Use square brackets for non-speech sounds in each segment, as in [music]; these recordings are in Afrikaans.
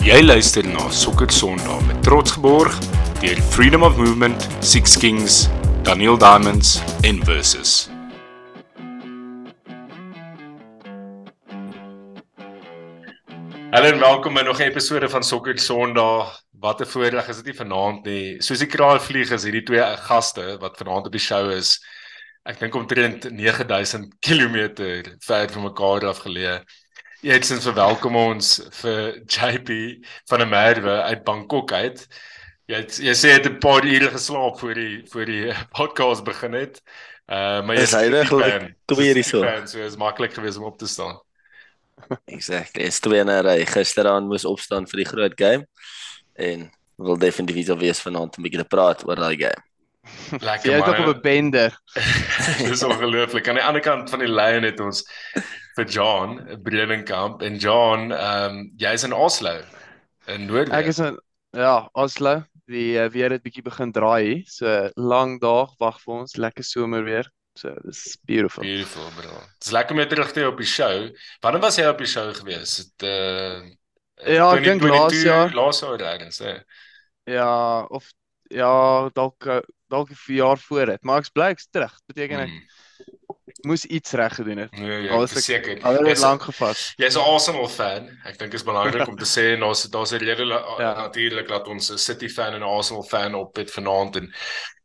Jy luister na Sokker Sondag met trots geborg deur Freedom of Movement, Six Kings, Daniel Diamonds en Versus. Hallo en welkom by nog 'n episode van Sokker Sondag. Wat 'n voorreg is dit nie vanaand nie. Soos die kraal vlieg is hierdie twee gaste wat vanaand op die show is. Ek dink omtrent 9000 km ver van mekaar af geleë. Eerstens verwelkom ons vir JP van der Merwe uit Bangkok uit. Jy het, jy sê jy het 'n paar ure geslaap voor die voor die podcast begin het. Uh maar jy is eintlik twee hier so. So is maklik geweest om op te staan. Exactly. Is twee na ry. Gisteraand moes opstaan vir die groot game en wil definitief wil wees vanaand 'n bietjie te praat oor daai game. Lekker man. Jy is op 'n bender. [laughs] Dis ongelooflik. Aan die ander kant van die lyn het ons vir John Bredenkamp en John, ehm um, jy's in Oslo in Noord. Ek is in ja, Oslo. Die uh, weer het bietjie begin draai hier. So lang dag wag vir ons, lekker somer weer. So dis beautiful. Beautiful, bro. Dis lekker om terug te op die show. Wanneer was jy op die show gewees? Het uh Ja, ek dink laas jaar. Laas jaar reg, sê. Ja, of ja, dalk eh, dalk 'n jaar voor dit, maar ek's bly ek's terug. Beteken ek mm. Moes iets reg gedoen het. Nee, ja, seker. Al het lank gevat. Jy's 'n Arsenal fan. Ek dink dit is belangrik om te [laughs] sê en daar's daar's 'n rede ja. natuurlik dat ons 'n City fan en 'n Arsenal fan op het vanaand en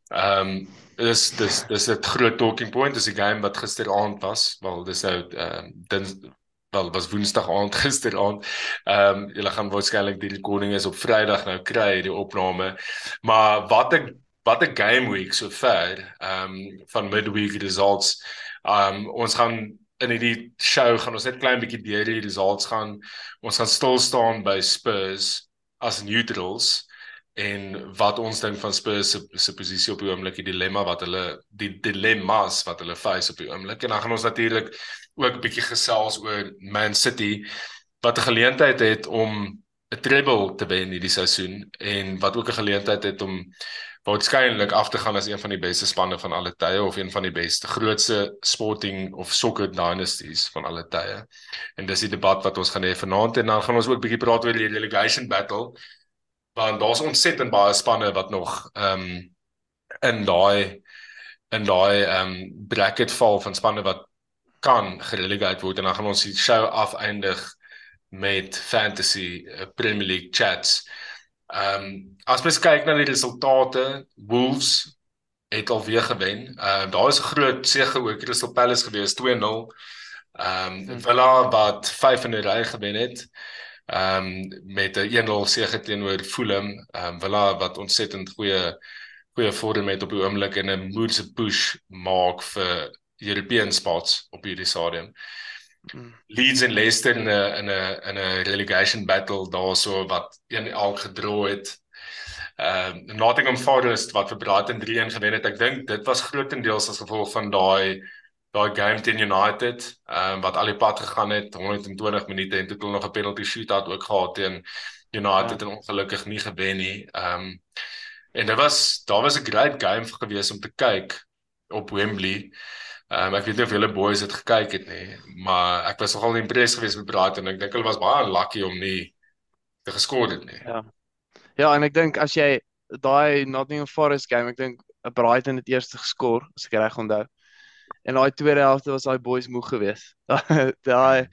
ehm um, dis dis dis 'n groot talking point dis 'n game wat gisteraand was wel dis nou ehm uh, wel was woensdag aand [laughs] gisteraand ehm um, julle gaan waarskynlik die recording is op vrydag nou kry die opname maar wat 'n wat 'n game week so ver ehm um, van midweek results um, ons gaan in hierdie show gaan ons net klein bietjie deur die results gaan. Ons gaan stil staan by Spurs as neutrals en wat ons dink van Spurs se se posisie op die oomblik, die dilemma wat hulle die dilemmas wat hulle face op die oomblik. En dan gaan ons natuurlik ook 'n bietjie gesels oor Man City wat 'n geleentheid het om 'n treble te wen hierdie seisoen en wat ook 'n geleentheid het om waarskynlik af te gaan as een van die beste spanne van alle tye of een van die beste grootste sporting of soccer dynasties van alle tye. En dis die debat wat ons gaan hê vanaand en dan gaan ons ook bietjie praat oor die relegation battle want daar's ontsettend baie spanne wat nog ehm um, in daai in daai ehm um, bracket val van spanne wat kan gerelegate word en dan gaan ons die show afeindig met fantasy uh, Premier League chats. Ehm um, as mens kyk na die resultate, Wolves het alweer gewen. Ehm uh, daar is 'n groot sege oor Crystal Palace gewees 2-0. Ehm um, Villa wat 5 in 'n ry gewen het ehm um, met 'n 1-0 sege teenoor Fulham, ehm um, Villa wat ontsettend goeie goeie vorm het op die oomblik en 'n moeëse push maak vir European spots op hierdie stadium. Hmm. Leeds en Leicester in 'n in 'n in 'n relegation battle daarso wat een elk gedra het. Ehm uh, Nottingham Forest wat vir Brighton 3-1 gewen het. Ek dink dit was grootendeels as gevolg van daai daai game teen United, ehm um, wat al die pad gegaan het, 120 minute en toe het hulle nog 'n penalty shootout ook gehad teen United ja. en ongelukkig nie gewen nie. Ehm um, en dit was daar was 'n great game gewees om te kyk op Wembley. Ehm um, ek weet nie of julle boys het gekyk het nie, maar ek was nogal impressed geweest met Brighton en ek dink hulle was baie lucky om nie te geskor het nie. Ja. Ja, en ek dink as jy daai Nottingham Forest game, ek dink Brighton het eers geskor, as ek reg onthou. En daai tweede helfte was daai boys moeg geweest. [laughs] daai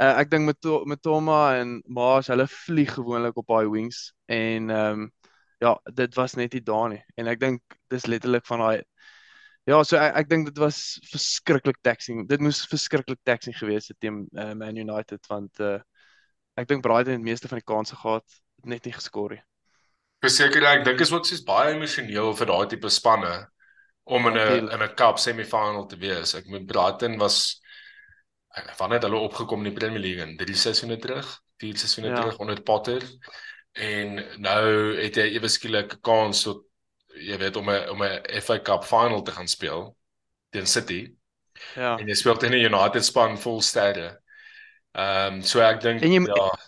uh, ek dink met met Toma en Maas, hulle vlieg gewoonlik op daai wings en ehm um, ja, dit was net nie daar nie. En ek dink dis letterlik van daai Ja, so ek, ek dink dit was verskriklik taxing. Dit moes verskriklik taxing gewees het teen uh, Man United want uh, ek dink Brighton het die meeste van die kansse gehad, net nie geskor nie. Verseker ek dink is ook soos baie emosioneel vir daai tipe spanne om in 'n in 'n cup semifinal te wees. Ek moet Brighton was wanneer het hulle opgekom in die Premier League in drie seisoene terug, vier seisoene ja. terug onder Potter. En nou het hy ewe skielik 'n kans tot jy weet om 'n om 'n FA Cup final te gaan speel teen City. Ja. En jy speel teen 'n United span vol sterre. Ehm um, so ek dink ja,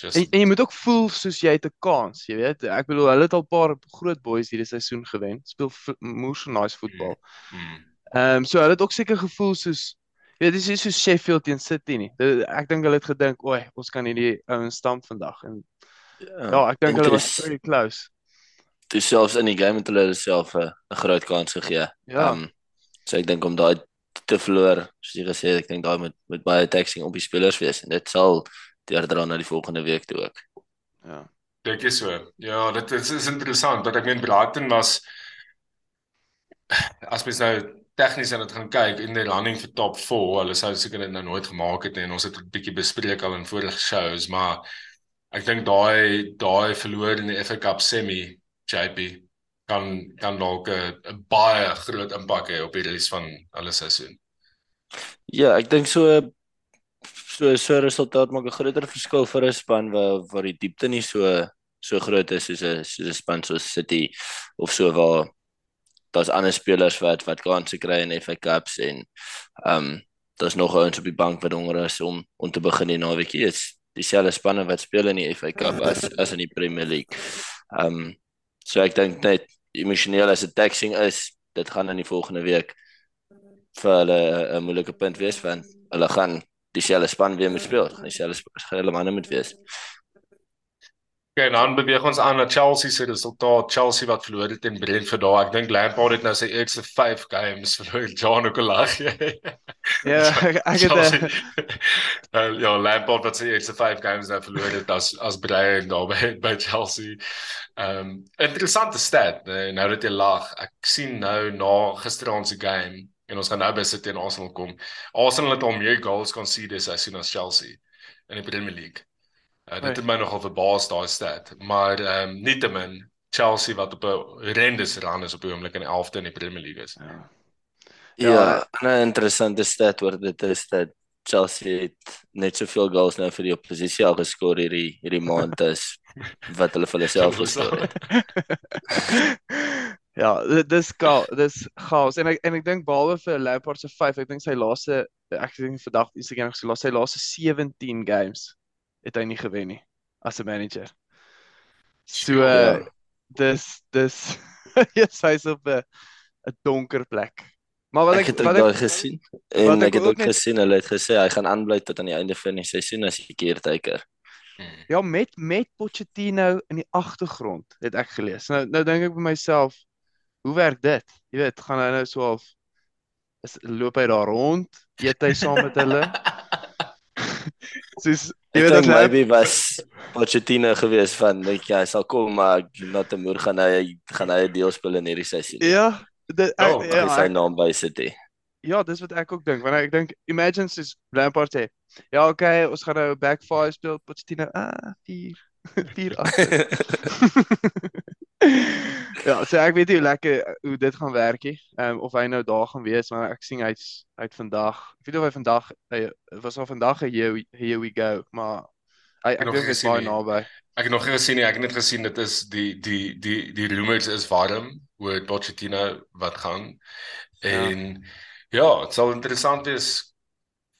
just en, en jy moet ook voel soos jy het 'n kans, jy weet. Ek bedoel hulle het al 'n paar groot boys hierdie seisoen gewen. Speel moes nice voetbal. Mm, mm. Ehm mm. um, so hulle het ook seker gevoel soos Ja, dis is so Sheffield teen City nie. Ek dink hulle het gedink, "Oei, ons kan hierdie ouens stamp vandag." En ja, ja ek dink hulle was pretty close. Dis selfs in die game het hulle self 'n groot kans gegee. Ja. Um, so ek dink om daai te verloor, soos jy gesê het, ek dink daai moet met baie taxing op die spelers wees en dit sal deurdra na die volgende week toe ook. Ja. Dink jy so? Ja, dit is, is interessant dat ek meen Brighton was as mens nou tegnies aan dit gaan kyk in die running vir top 4, hulle sou seker dit nou nooit gemaak het en ons het 'n bietjie bespreek al in vorige shows, maar ek dink daai daai verloor in die FA Cup semi JP kan kan dalk 'n baie groot impak hê op die res van hulle seisoen. Ja, ek dink so so so resultaat maak 'n groter verskil vir 'n span waar waar die diepte nie so so groot is soos 'n soos 'n span soos City of so waar daar's ander spelers wat wat kansse kry in FA Cups en ehm um, daar's nog ouens op die bank wat honger is om om te begin die naweek. Dit is dieselfde spanne wat speel in die FA Cup as as in die Premier League. Ehm um, so ek dink net emosioneel as dit taxing is, dit gaan in die volgende week vir hulle 'n moeilike punt wees want hulle gaan dieselfde span weer moet speel. Dieselfde hulle manne moet wees. Okay, dan beweeg ons aan na Chelsea se resultaat. Chelsea wat verloor het teen Brentford daar. Ek dink Lampard het nou sy eerste 5 games verloor. John Okolag. ja, [laughs] ek het uh, [laughs] ja, Lampard wat sy eerste 5 games nou verloor het as as Brian daar by, by Chelsea. Ehm um, interessante stat. Nee, nou dat jy lag. Ek sien nou na gisteraand se game en ons gaan nou by City en Arsenal kom. Arsenal het al meer goals conceded as hy sien as Chelsea in die Premier League. Uh, dit het my nogal verbaas daai stat, maar ehm um, nietemin Chelsea wat op 'n rendes run is op die oomblik in die 11de in die Premier League is. Ja. Ja, ja 'n interessante stat oor dit is dat Chelsea het net soveel goals nou vir die oppositie al geskor hierdie hierdie maand as wat hulle vir hulle self geskor het. [laughs] ja, dis gaal, dis chaos en ek en ek dink behalwe vir Lampard se 5, ek dink sy laaste ek dink vandag is hy nog sy laaste 17 games het hy nie gewen nie as 'n manager. So uh, dis dis [laughs] yes, hy's op 'n 'n donker plek. Maar wat ek, ek het wat ek gesien en ek het ook, ook gesien hulle het gesê hy gaan aanbly tot aan die einde van die seisoen as 'n keertyker. Hmm. Ja, met met Pochettino in die agtergrond het ek gelees. Nou nou dink ek by myself, hoe werk dit? Jy weet, gaan hy nou so half is loop hy daar rond, eet hy saam met hulle? [laughs] Soos jy weet dat maybe was Pochettino gewees van net ja, hy sal kom maar na te moer gaan hy gaan hy 'n deel speel in hierdie seisoen. Ja, dit ek oh, ja, sy naam by City. Ja, dis wat ek ook dink. Want ek dink imagine soos Lampard sê, ja, okay, ons gaan nou back five speel Pochettino. Ah, 4 4 agter. Ja, so ek weet nie hoe lekker hoe dit gaan werk nie. Ehm um, of hy nou daar gaan wees, maar ek sien hy's uit vandag. Ek weet of hy vandag hy was al vandag hier here we go, maar hy ek dink dit is baie naby. Ek het nog nie gesien nie. Ek het net gesien dit is die die die die rumors is warm oor Pochettino wat gaan. En ja, ja dit sal interessant wees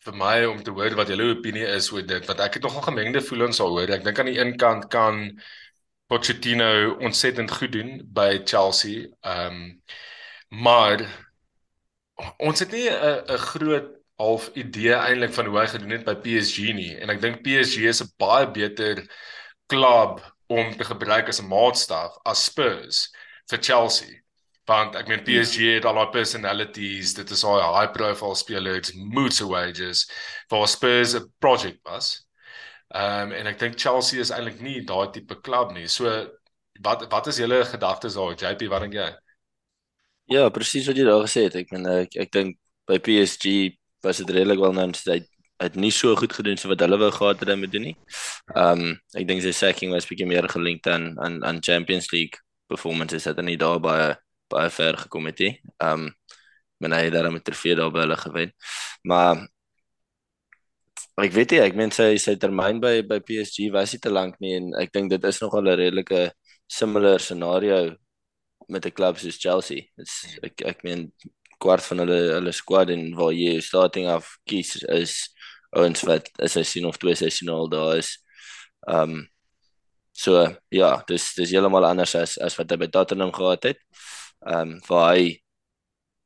vir my om te hoor wat julle opinie is oor dit want ek het nogal gemengde voelings daaroor. Ek dink aan die een kant kan Pochettino ontsettend goed doen by Chelsea. Ehm um, maar ons het nie 'n 'n groot half idee eintlik van hoe hy gedoen het by PSG nie en ek dink PSG is 'n baie beter klub om te gebruik as 'n maatstaf as Spurs vir Chelsea. Want ek meen PSG het al daai personalities, dit is al high profile spelers, moods wages vir Spurs 'n project was. Ehm um, en ek dink Chelsea is eintlik nie daai tipe klub nie. So wat wat is julle gedagtes daar, JP, wat dink jy? Ja, presies wat jy daar gesê het. Ek meen ek, ek dink by PSG was dit redelik wel nou net het nie so goed gedoen so wat hulle wou gehad het om te doen nie. Ehm um, ek dink sy sacking was bietjie meer gelinkt aan aan aan Champions League performances het hy daar baie baie ver gekom het nie. Ehm um, men hy het daar met trofee daar by hulle gewen. Maar ek weet nie, ek meen sy sy termyn by by PSG was nie te lank nie en ek dink dit is nogal 'n redelike similar scenario met 'n klub soos Chelsea. Dit's ek ek meen kwart van hulle hulle squad en waar jy starting af kies is ons wat is hy sien of twee seisoene al daar is. Um so ja, dis dis heeltemal anders as as wat hy by Tottenham gehad het. Um waar hy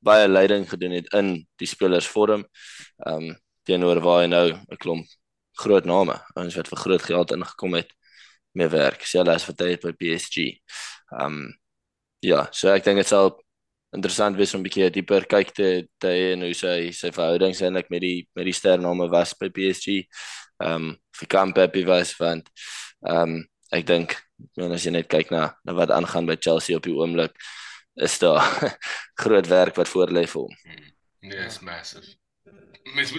baie leiding gedoen het in die spelersvorm. Ehm um, teenoor waar hy nou 'n klomp groot name, ons wat vir groot geld ingekom het mee werk. Sy het vir tyd by PSG. Ehm um, ja, so ek dink dit sal interessant wees om 'n bietjie dieper kyk te te en hoe sy sy verhoudings eintlik met die met die stername was by PSG. Ehm um, vir Camp Happy was want ehm um, ek dink men as jy net kyk na na wat aangaan by Chelsea op die oomblik is daar [laughs] groot werk wat voor lê vir hom. Nee, is massive. Mens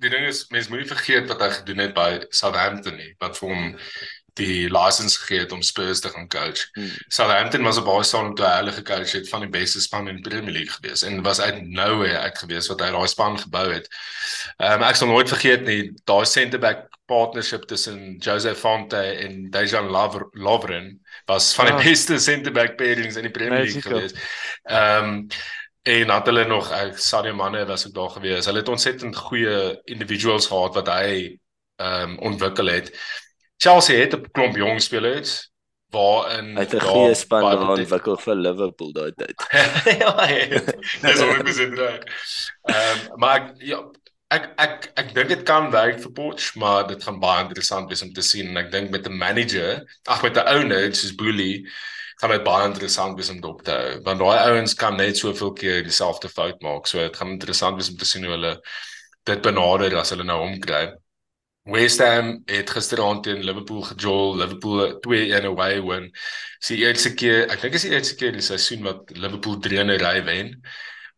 die ding is mens moet nie vergeet wat hy gedoen het by Southampton nie, wat vir hom die license gegee het om Spurs te gaan coach. Hmm. Southampton was op baie staan te hulle gecoach het van die beste span in die Premier League gewees en was uit nowhere uit gewees wat hy daai span gebou het. Ehm um, ek sal nooit vergeet nie daai centre back partnership tussen Jose Fonte en Dejan Lovren was van die oh. beste centre back pairings in die Premier League gewees. Ehm um, en het hulle nog ek Sadio Mane was ook daar gewees. Hulle het ontsettend goeie individuals gehad wat hy ehm um, ontwikkel het. Chelsea het 'n klomp jong spelers waarin hy 'n goeie span ontwikkel vir Liverpool daai tyd. [laughs] ja, dis ook besit reg. Ehm maar ja, ek ek ek dink dit kan werk vir Poch, maar dit gaan baie interessant wees om te sien en ek dink met 'n manager, ag met 'n owner soos Boehly gaan dit baie interessant wees om dop te hou want daai ouens kan net soveel keer dieselfde fout maak. So dit gaan interessant wees om te sien hoe hulle dit benader as hulle nou omkry. West Ham het gisteraand teen Liverpool gejol, Liverpool 2-1 away win. Die eerste keer, ek dink is die eerste keer die seisoen wat Liverpool 3-0 ry wen.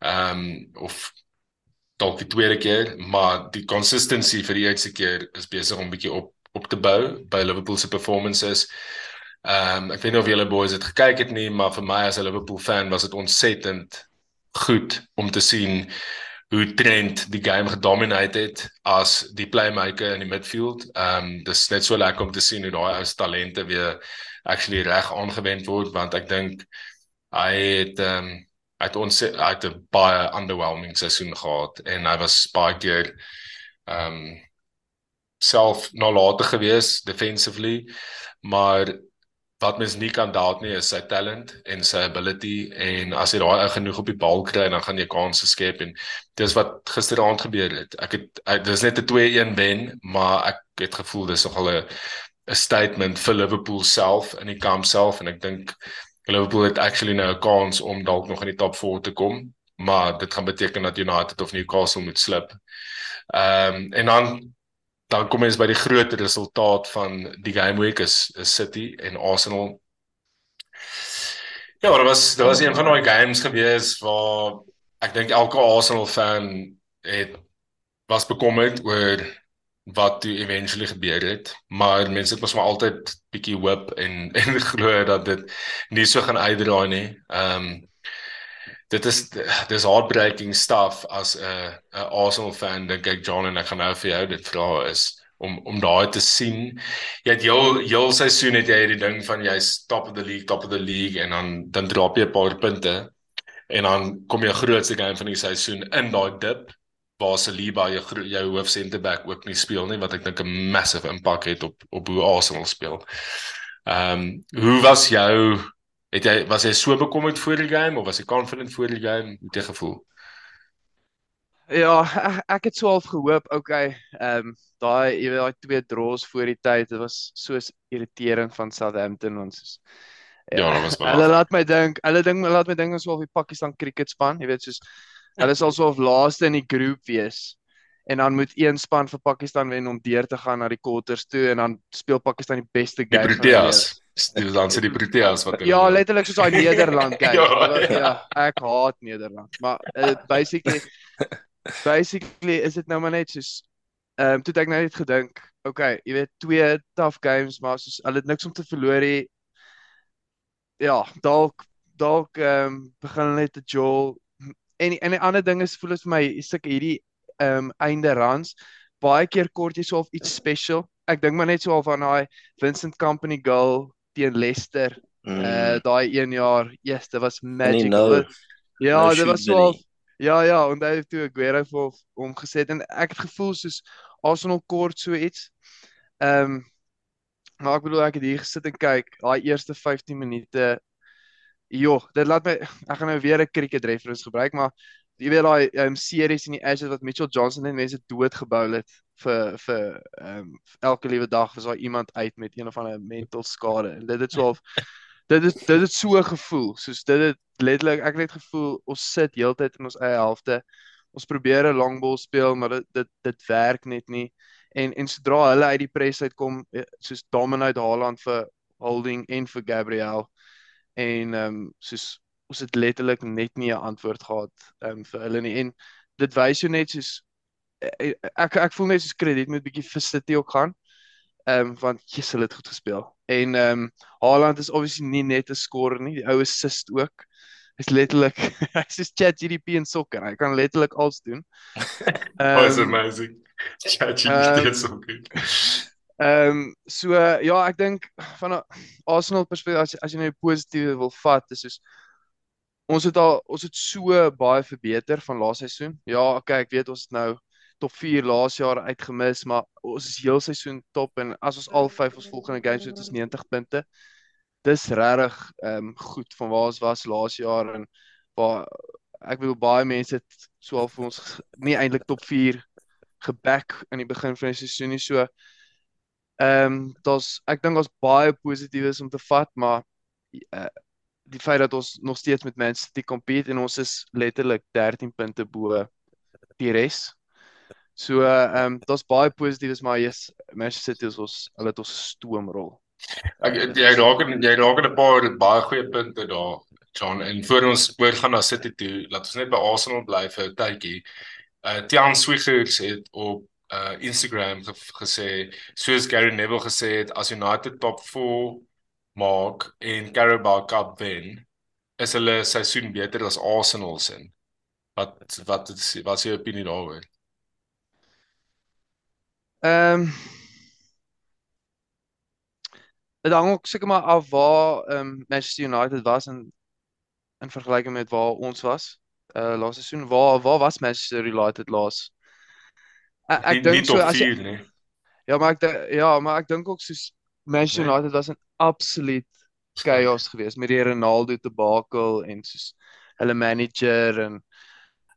Ehm um, of dalk die tweede keer, maar die consistency vir die eerste keer is besig om bietjie op op te bou by Liverpool se performances. Ehm um, ek weet nie of julle boys het gekyk het nie, maar vir my as 'n Liverpool fan was dit ontsettend goed om te sien hoe Trent die game gedomineer het as die playmaker in die midfield. Ehm um, dis net so lekker om te sien hoe daai ou talente weer actually reg aangewend word want ek dink hy het ehm um, hy het ons hy het 'n baie underwhelming seisoen gehad en hy was baie keer ehm um, self nalatig geweest defensively maar wat mens nie kan dalk nie is sy talent en sy ability en as jy daai genoeg op die bal kry dan gaan jy kansse skep en dis wat gisteraand gebeur het. Ek het dis net 'n 2-1 wen, maar ek het gevoel dis nogal 'n 'n statement vir Liverpool self in die kamp self en ek dink Liverpool het actually nou 'n kans om dalk nog in die top 4 te kom, maar dit gaan beteken dat United of Newcastle moet slip. Ehm um, en dan dan kom ons by die groot resultaat van die game week is, is City en Arsenal. Ja, dit was dit was een van daai games gewees waar ek dink elke Arsenal fan het was bekommerd oor wat toe eventually gebeur het, maar mense het mos maar altyd bietjie hoop en [laughs] en glo dat dit nie so gaan uitdraai nie. Ehm um, dit is dis heartbreaking stuff as 'n 'n Arsenal fan dink ek John en ek gaan nou vir jou dit vra is om om daai te sien. Jy het jou jou seisoen het jy hierdie ding van jy's top of the league, top of the league en dan dan drop jy 'n paar punte en dan kom jy grootste game van die seisoen in daai dip waar Saliba jou jou hoof center back ook nie speel nie wat ek dink 'n massive impak het op op hoe Arsenal speel. Ehm um, hoe was jou Het jy was jy so bekommerd voor die game of was jy confident voor die game? Hoe het jy gevoel? Ja, ek, ek het so half gehoop, okay, ehm um, daai jy weet daai twee draws voor die tyd, dit was soos irriterend van Southampton ons is. Ja, ja dit was baie. [laughs] Hulle laat my dink, hulle dink laat my dink ons wil die Pakistan cricket span, jy weet soos hulle sal so of laaste in die groep wees. En dan moet een span vir Pakistan wen om deur te gaan na die quarters toe en dan speel Pakistan die beste game. Die Proteas. Die dan se die Proteas wat Ja, letterlik soos daai Nederland [laughs] game. ja, ja. ja, ek haat Nederland. Maar uh, basically [laughs] basically is dit nou maar net soos ehm um, toe ek nou net gedink, okay, jy weet twee tough games, maar soos hulle het niks om te verloor nie. Ja, dalk dalk ehm um, begin net te jol en en 'n ander ding is voel dit vir my ek hierdie ehm um, einde runs baie keer kort jy so of iets special. Ek dink maar net so al van daai Vincent Company goal teen Leicester. Mm. Uh daai 1 jaar, yes, dit was magic. No, ja, no dit was so Ja, ja, en hy het toe Aguero vir hom geset en ek het gevoel soos Arsenal kort so iets. Ehm um, maar ek bedoel ek het hier gesit en kyk, daai eerste 15 minute. Jo, dit laat my ek gaan nou weer 'n cricket reference gebruik, maar jy weet daai um, series in die Ashes wat Mitchell Johnson net mense doodgebou het vir vir ehm um, elke liewe dag was daar iemand uit met een of ander mental skade. En dit het so [laughs] dit is dit het so gevoel soos dit het letterlik ek het net gevoel ons sit heeltyd in ons eie helfte. Ons probeer 'n longball speel maar dit dit dit werk net nie. En en sodra hulle uit die pres uitkom eh, soos Dominic Haaland vir Holding en vir Gabriel en ehm um, soos ons het letterlik net nie 'n antwoord gehad ehm um, vir hulle nie en dit wys jou net soos eh, eh, ek ek voel net soos krediet moet bietjie vir City ook gaan. Ehm um, want Jesus het goed gespeel. En ehm um, Haaland is obviously nie net 'n skorer nie, die ou assist ook. Hy's letterlik [laughs] hy's soos ChatGPT in sokker. Hy kan letterlik alles doen. [laughs] Ehm um, oh, amazing. ChatGPT is so goed. Ehm um, so uh, ja, ek dink van 'n Arsenal perspektief as as jy nou positief wil vat, is soos ons het al ons het so baie verbeter van laas seisoen. Ja, okay, ek weet ons het nou top 4 laas jaar uitgemis, maar ons is heel seisoen top en as ons al 5 ons volgende games het ons 90 punte. Dis regtig ehm um, goed van waar ons was laas jaar en waar ek wil baie mense het so al vir ons nie eintlik top 4 geback in die begin van die seisoen nie so. Ehm um, daar's ek dink ons baie positief is om te vat, maar uh, die feit dat ons nog steeds met Man City compete en ons is letterlik 13 punte bo die res. So ehm uh, um, daar's baie positiefs maar jy's Manchester City is ons hulle het ons stoomrol. Ek jy raak en jy raak 'n paar baie goeie punte daar John en voor ons oor gaan na City toe, laat ons net by Arsenal bly vir 'n tydjie. Uh Tian Swiggers het op uh Instagram gesê soos Gary Neville gesê het as United top 4 maak en Carabao Cup wen, is hulle seisoen beter as Arsenal se. Wat wat is wat is jou opinie daaroor? Ehm um, Dit hang ook seker maar af waar ehm um, Manchester United was in in vergelyking met waar ons was. Uh laaste seisoen waar waar was Manchester United laas? Ek, ek dink so as jy, Ja, maar ek ja, maar ek dink ook soos Manchester nee. United was 'n absoluut chaos geweest met die Ronaldo debakel en soos hulle manager en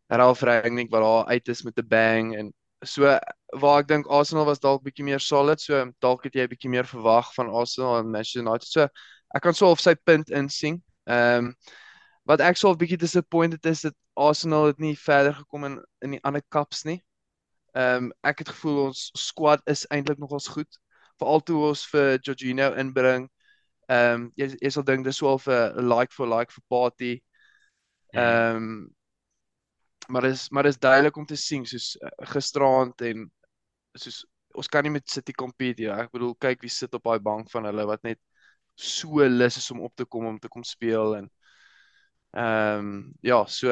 Ralf Rangnick wat daar uit is met 'n bang en so waar ek dink Arsenal was dalk bietjie meer solid so dalk het jy bietjie meer verwag van Arsenal en Manchester United so ek kan sou of sy punt insien. Ehm um, wat ek sou 'n bietjie disappointed is dat Arsenal het nie verder gekom in in die ander cups nie. Ehm um, ek het gevoel ons squad is eintlik nogals goed veral toe ons vir Jorginho inbring. Ehm um, jy jy sal dink dis wel vir 'n like for like vir party. Ja. Ehm um, maar dis maar dis duidelik om te sien soos uh, gisteraand en soos ons kan nie met City compete ja. Ek bedoel kyk wie sit op daai bank van hulle wat net so lus is om op te kom om te kom speel en ehm um, ja, so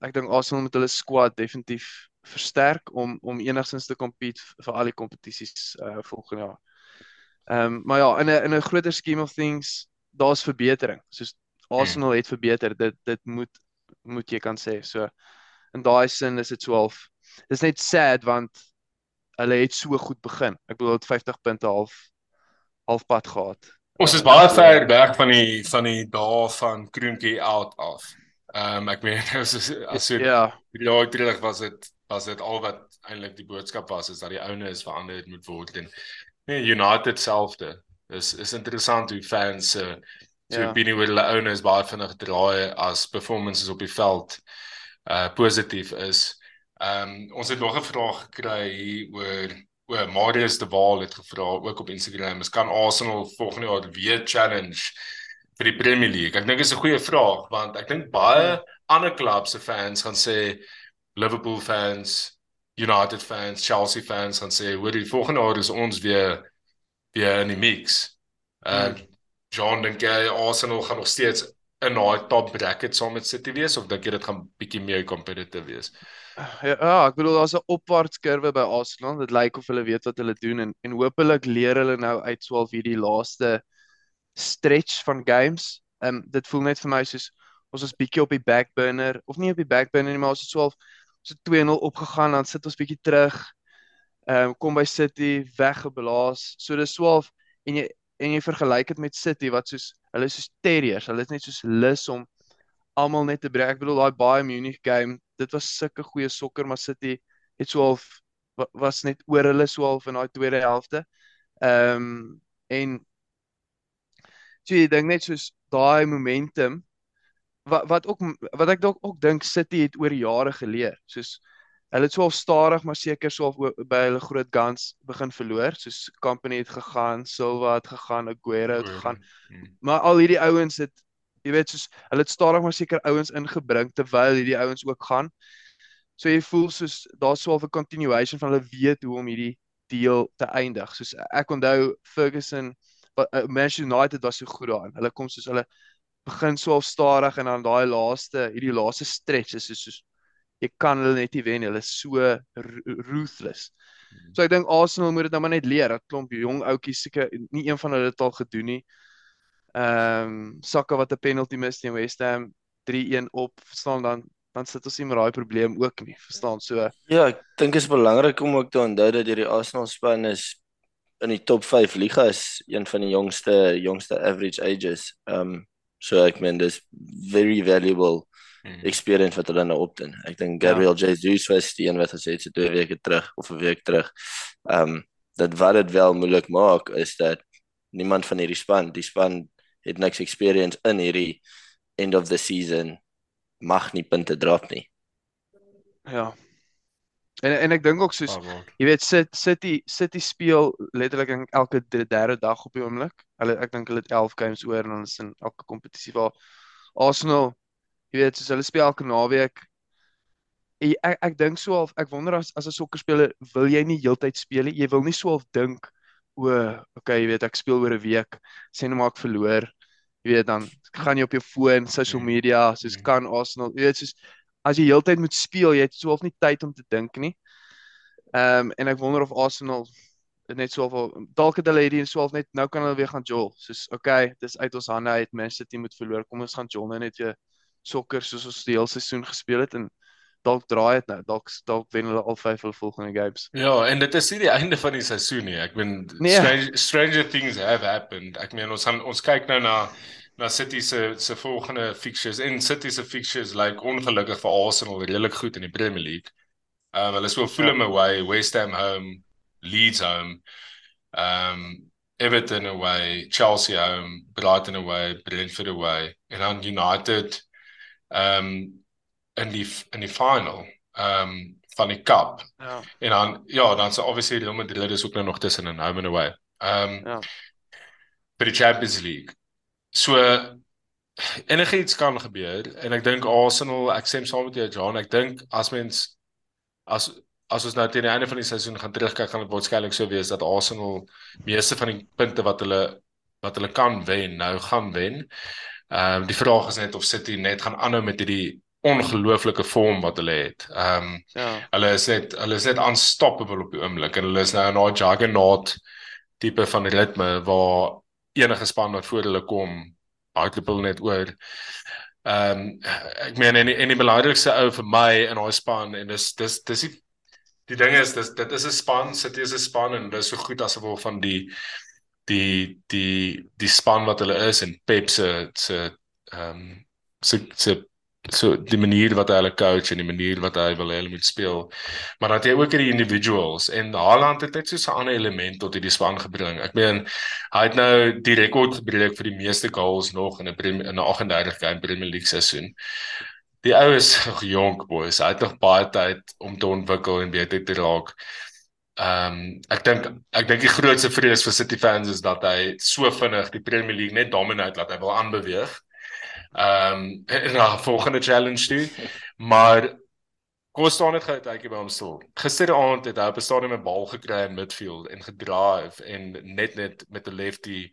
ek dink Arsenal met hulle squad definitief versterk om om enigstens te compete vir al die kompetisies uh, volgende jaar. Ehm um, maar ja, in 'n in 'n groter scheme of things, daar's verbetering. Soos Arsenal het verbeter. Dit dit moet moet jy kan sê. So in daai sin is dit so half. Dis net sad want hulle het so goed begin. Ek bedoel het 50 punte half halfpad gehad. Ons is baie ver weg van die van die dae van Kroonkie out af. Ehm um, ek meen [laughs] as as so ja, jaar terug was dit was dit al wat eintlik die boodskap was is dat die oune is verander moet word en Nee, United selfde. Dis is interessant hoe fans se uh, so ja. opinie oor hulle owners baie vinnig draai as performances op die veld uh positief is. Ehm um, ons het nog 'n vraag gekry oor oor Marius de Waal het gevra ook op Instagram, is kan Arsenal volgende jaar weer challenge vir die Premier League? Ek dink is 'n goeie vraag want ek dink baie ander klubs se fans gaan sê Liverpool fans United fans, Chelsea fans gaan sê hoor die volgende jaar is ons weer weer in die mix. Uh mm. John dink jy Arsenal gaan nog steeds in daai top bracket saam met City wees of dink jy dit gaan bietjie meer competitive wees? Ja, ja ek bedoel daar's 'n opwaartskurwe by Arsenal. Dit lyk of hulle weet wat hulle doen en en hopelik leer hulle nou uit 12 hierdie laaste stretch van games. Ehm um, dit voel net vir my soos ons is bietjie op die back burner of nie op die back burner nie, maar ons is 12 so 2-0 opgegaan dan sit ons bietjie terug. Ehm um, kom by City weggeblaas. So dis 12 en jy en jy vergelyk dit met City wat soos hulle is soos terriers. Hulle is net soos lus om almal net te breek. Ek bedoel daai baie Munich game dit was sulke goeie sokker maar City het so half was net oor hulle so half in daai tweede helfte. Ehm um, en so jy dink net soos daai momentum wat wat ook wat ek dalk ook dink City het oor jare geleer. Soos hulle het so al stadig maar seker so by hulle groot guns begin verloor. Soos Company het gegaan, Silva het gegaan, Aguero het gegaan. Hmm. Maar al hierdie ouens het jy weet soos hulle het stadig maar seker ouens ingebring terwyl hierdie ouens ook gaan. So jy voel soos daar's so 'n continuation van hulle weet hoe om hierdie deel te eindig. Soos ek onthou Ferguson uh, Manchester United was so goed daarin. Hulle kom soos hulle begin so al stadig en dan daai laaste hierdie laaste stretch is soos, soos jy kan hulle net nie wen hulle is so ruthless. Hmm. So ek dink Arsenal moet dit nou maar net leer. Dat klomp jong ouetjies seker nie een van hulle het al gedoen nie. Ehm um, Saka wat 'n penalty mis teen West Ham 3-1 op, verstaan dan dan sit ons nie met daai probleem ook nie, verstaan? So Ja, ek dink dit is belangrik om ook te onthou dat hierdie Arsenal span is in die top 5 ligas een van die jongste jongste average ages. Ehm um, so ek meen dis very valuable hmm. experience wat hulle nou opdoen. Ek dink ja. Gabriel ja. Jesus was die een wat gesê het so twee weke terug of 'n week terug. Um, dat wat dit wel moeilik maak is dat niemand van hierdie span, die span het niks experience in hierdie end of the season mag nie punte drop nie. Ja, En en ek dink ook soos oh, jy weet sit City City speel letterlik elke derde dag op die oomblik. Hulle ek dink hulle het 11 games oor en hulle is in elke kompetisie waar Arsenal jy weet soos hulle speel elke naweek. Ek ek, ek dink so half ek wonder as as 'n sokkerspeler wil jy nie heeltyd speel nie. Jy wil nie so half dink o, okay, jy weet ek speel oor 'n week. Sê nou maar ek verloor. Jy weet dan gaan jy op jou foon, social mm. media, soos mm. kan Arsenal, jy weet soos as jy heeltyd moet speel, jy het so half nie tyd om te dink nie. Ehm um, en ek wonder of Arsenal net so half dalk het hulle hierdie so half net nou kan hulle weer gaan jol. Soos okay, dis uit ons hande uit. Man City moet verloor. Kom ons gaan jol nou net weer sokker soos ons die hele seisoen gespeel het en dalk draai dit nou. Dalk dalk wen hulle al vyf hulle volgende games. Ja, en dit is nie die [laughs] einde van die seisoen nie. Ek bedoel nee. strange, stranger things have happened. Ek meen ons gaan, ons kyk nou na na City se se volgende fixtures en City se fixtures lyk like ongelukkig vir Arsenal redelik goed in die Premier League. Ehm um, hulle speel Fulham ja. away, West Ham home, Leeds home. Ehm um, Everton away, Chelsea home, Brighton away, Brentford away en dan United ehm um, in die in die final ehm um, van die cup. Ja. En dan ja, dan so obviously Real Madrid is ook nou nog tussen en home and away. Ehm um, ja. vir die Champions League. So enigiets kan gebeur en ek dink Arsenal, ek sê saam met jou John, ek dink as mens as as ons nou teen die einde van die seisoen gaan terugkyk gaan dit waarskynlik sou wees dat Arsenal meeste van die punte wat hulle wat hulle kan wen, nou gaan wen. Ehm um, die vraag is net of City net gaan aanhou met hierdie ongelooflike vorm wat hulle het. Ehm um, ja. Hulle is net hulle is net unstoppable op die oomblik en hulle is nou in 'n juggernaut tipe van ritme waar enige span wat voor hulle kom hardloop hulle net oor. Ehm um, ek meen en en die belangrikste ou vir my in daai span en dis dis dis die die ding is dis dit is 'n span, City is 'n span en dis so goed as gevolg van die die die die span wat hulle is en Pep se se ehm um, se se so die manier wat hy hulle coach en die manier wat hy wil hê hulle moet speel. Maar dan het jy ook hierdie individuals en Haaland het net so 'n ander element tot hierdie span gebring. Ek meen hy het nou die rekord gebreek vir die meeste goals nog in 'n in 'n 38 game Premier League seisoen. Die ou is [laughs] nog jonk boys. Hy het nog baie tyd om te ontwikkel en beter te raak. Ehm um, ek dink ek dink die grootste vrees vir City fans is dat hy so vinnig die Premier League net dominate laat hy wil aanbeweeg ehm um, in 'n volgende challenge toe. Maar kom ons staan net gou uitjie by hom stil. Gisteraand het hy op 'n stadium 'n bal gekry in midfield en gedrive en net net met 'n lefty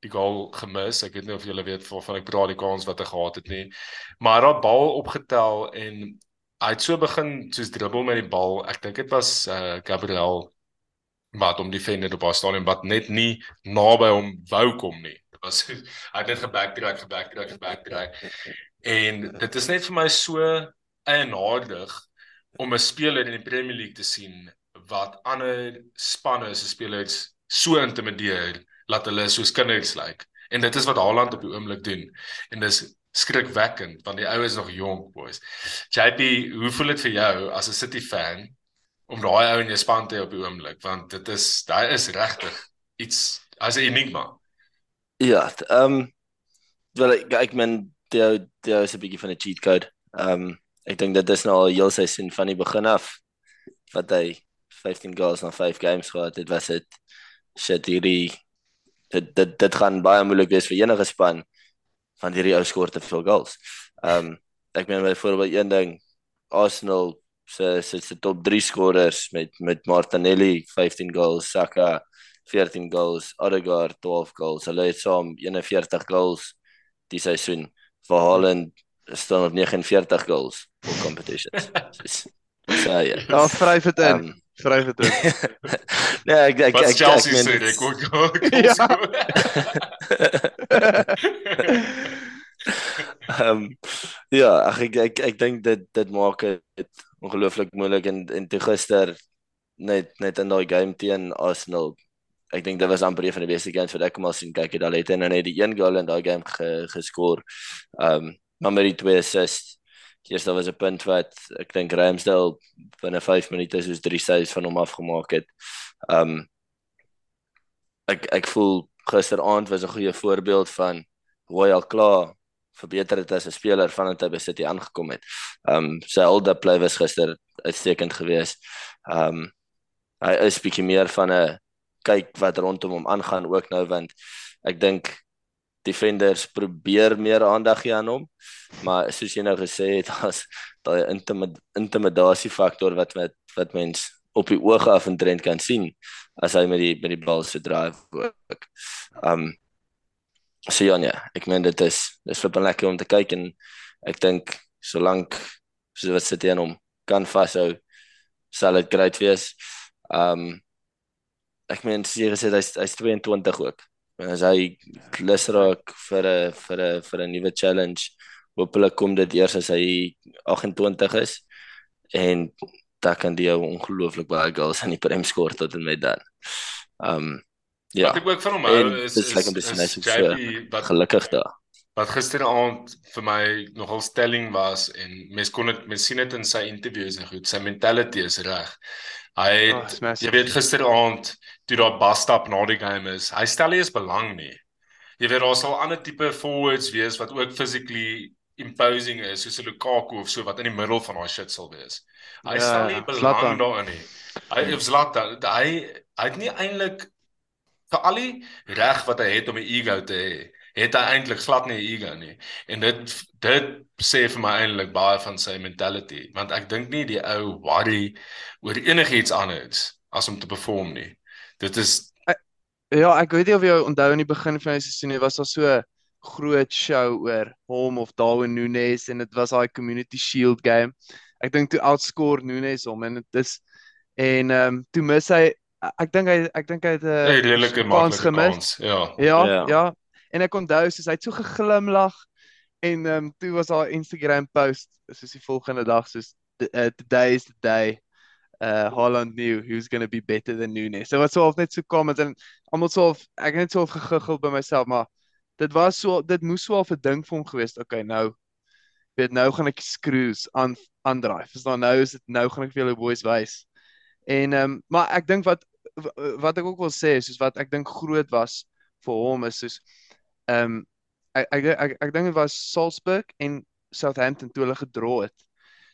die goal gemis. Ek weet nie of julle weet van ek praat die kans wat hy gehad het nie. Maar hy het bal opgetel en hy het so begin soos dribbel met die bal. Ek dink dit was uh, Gabriel wat om die defender op haar stadium wat net nie naby hom wou kom nie was [laughs] hy het net gebacktrack gebacktrack gebacktrack en dit is net vir my so eienaardig om 'n speler in die Premier League te sien wat ander spanne se spelers so intimideer laat hulle soos kinders lyk like. en dit is wat Haaland op die oomblik doen en dis skrikwekkend want die ou is nog jonk boys. JP, hoe voel dit vir jou as 'n City fan om daai ou in jou span te hê op die oomblik want dit is daai is regtig iets as 'n enigma. Ja, ehm um, wel ek ek meen die die is 'n bietjie van 'n cheat code. Ehm um, ek dink dit is nou al heel seisoen van die begin af wat hy 15 goals na 5 games gehad het, was dit shit hierdie dit dit dit gaan baie moeilik wees vir enige span van hierdie ou skoor te veel goals. Ehm um, ek meen byvoorbeeld een ding Arsenal se se se top 3 skorers met met Martinelli 15 goals, Saka 14 goals, Odegaard 12 goals. Hulle het saam 41 goals die seisoen. Vir Haaland staan op 49 goals vir competitions. Ja. Ja, vryf dit in. Um, vryf dit in. nee, ek ek ek ek meen ek ook. [laughs] [laughs] Ehm ja, ag ek ek ek dink dit dit maak dit ongelooflik moeilik en en te gister net net in daai game teen Arsenal. Ek dink dit was amper een van die beste games wat ek al sien kyk het. Hulle het nou net die een goal in daai game ge, geskoor. Ehm um, maar met die twee assists Eers daar was 'n punt wat ek dink Ramsdale binne 5 minute soos 3 saves van hom afgemaak het. Um ek ek voel gisteraand was 'n goeie voorbeeld van hoe hy al klaar verbeter het as 'n speler vandat hy by City aangekom het. Um sy hulde play was gister uitstekend geweest. Um hy is bietjie meer van 'n kyk wat rondom hom aangaan ook nou want ek dink defenders probeer meer aandag gee aan hom. Maar soos jy nou gesê het, [laughs] daar's daai intimid intimidasie faktor wat met wat mens op die oog af en trend kan sien as hy met die met die bal se drive ook. Um so ja, nee, ek meen dit is dis vir lekker om te kyk en ek dink solank so wat sit hy aan hom kan vashou sal dit great wees. Um ek meen jy gesê hy's hy's 22 ook as hy lus raak vir 'n vir 'n vir 'n nuwe challenge. Hoopelik kom dit eers as hy 28 is en dan kan die ou ongelooflik baie goals aan die prem skoor tot en met dan. Um ja. Wat ek ook van hom hou is is like om te sien wat gelukkig daar. Wat gisteraand vir my nogal stelling was en mense kon dit mense sien dit in sy interviews en goed, sy mentality is reg. Hy het oh, jy weet gisteraand toe daar bastap na die game is. Hy stel nie eens belang nie. Jy weet daar sal ander tipe forwards wees wat ook physically imposing is soos 'n Lukaku of so wat in die middel van daai shit sal wees. Hy ja, stel nie belang daarin nie. Hy het Zlatan, hy hy het nie eintlik vir al die reg wat hy het om 'n ego te hê het hy eintlik glad nie ego nie. En dit dit sê vir my eintlik baie van sy mentality, want ek dink nie die ou worry oor enigiets anders as om te perform nie. Dit is Ja, ek weet nie of jy onthou in die begin van die seisoen was daar so groot show oor hom of Darwin Nunes en dit was daai Community Shield game. Ek dink toe outscore Nunes hom en dit is en ehm um, toe mis hy ek dink hy ek dink hy het 'n redelike maklike kans. Ja. Ja, ja. ja. En ek onthou soos hy het so geglimlag en ehm um, toe was haar Instagram post soos die volgende dag soos uh, today is the day uh Holland knew he was going to be better than Nunes. So wat sou of net so kom en almal sou ek net so gegiggel by myself maar dit was so dit moes so 'n ding vir hom gewees. Okay, nou weet nou gaan ek screws aan aandraai. Verstaan nou is dit nou gaan ek vir julle boys wys. En ehm um, maar ek dink wat wat ek ook wil sê soos wat ek dink groot was vir hom is soos Ehm um, ek ek ek, ek, dink dit was Salzburg en Southampton toe hulle gedra het.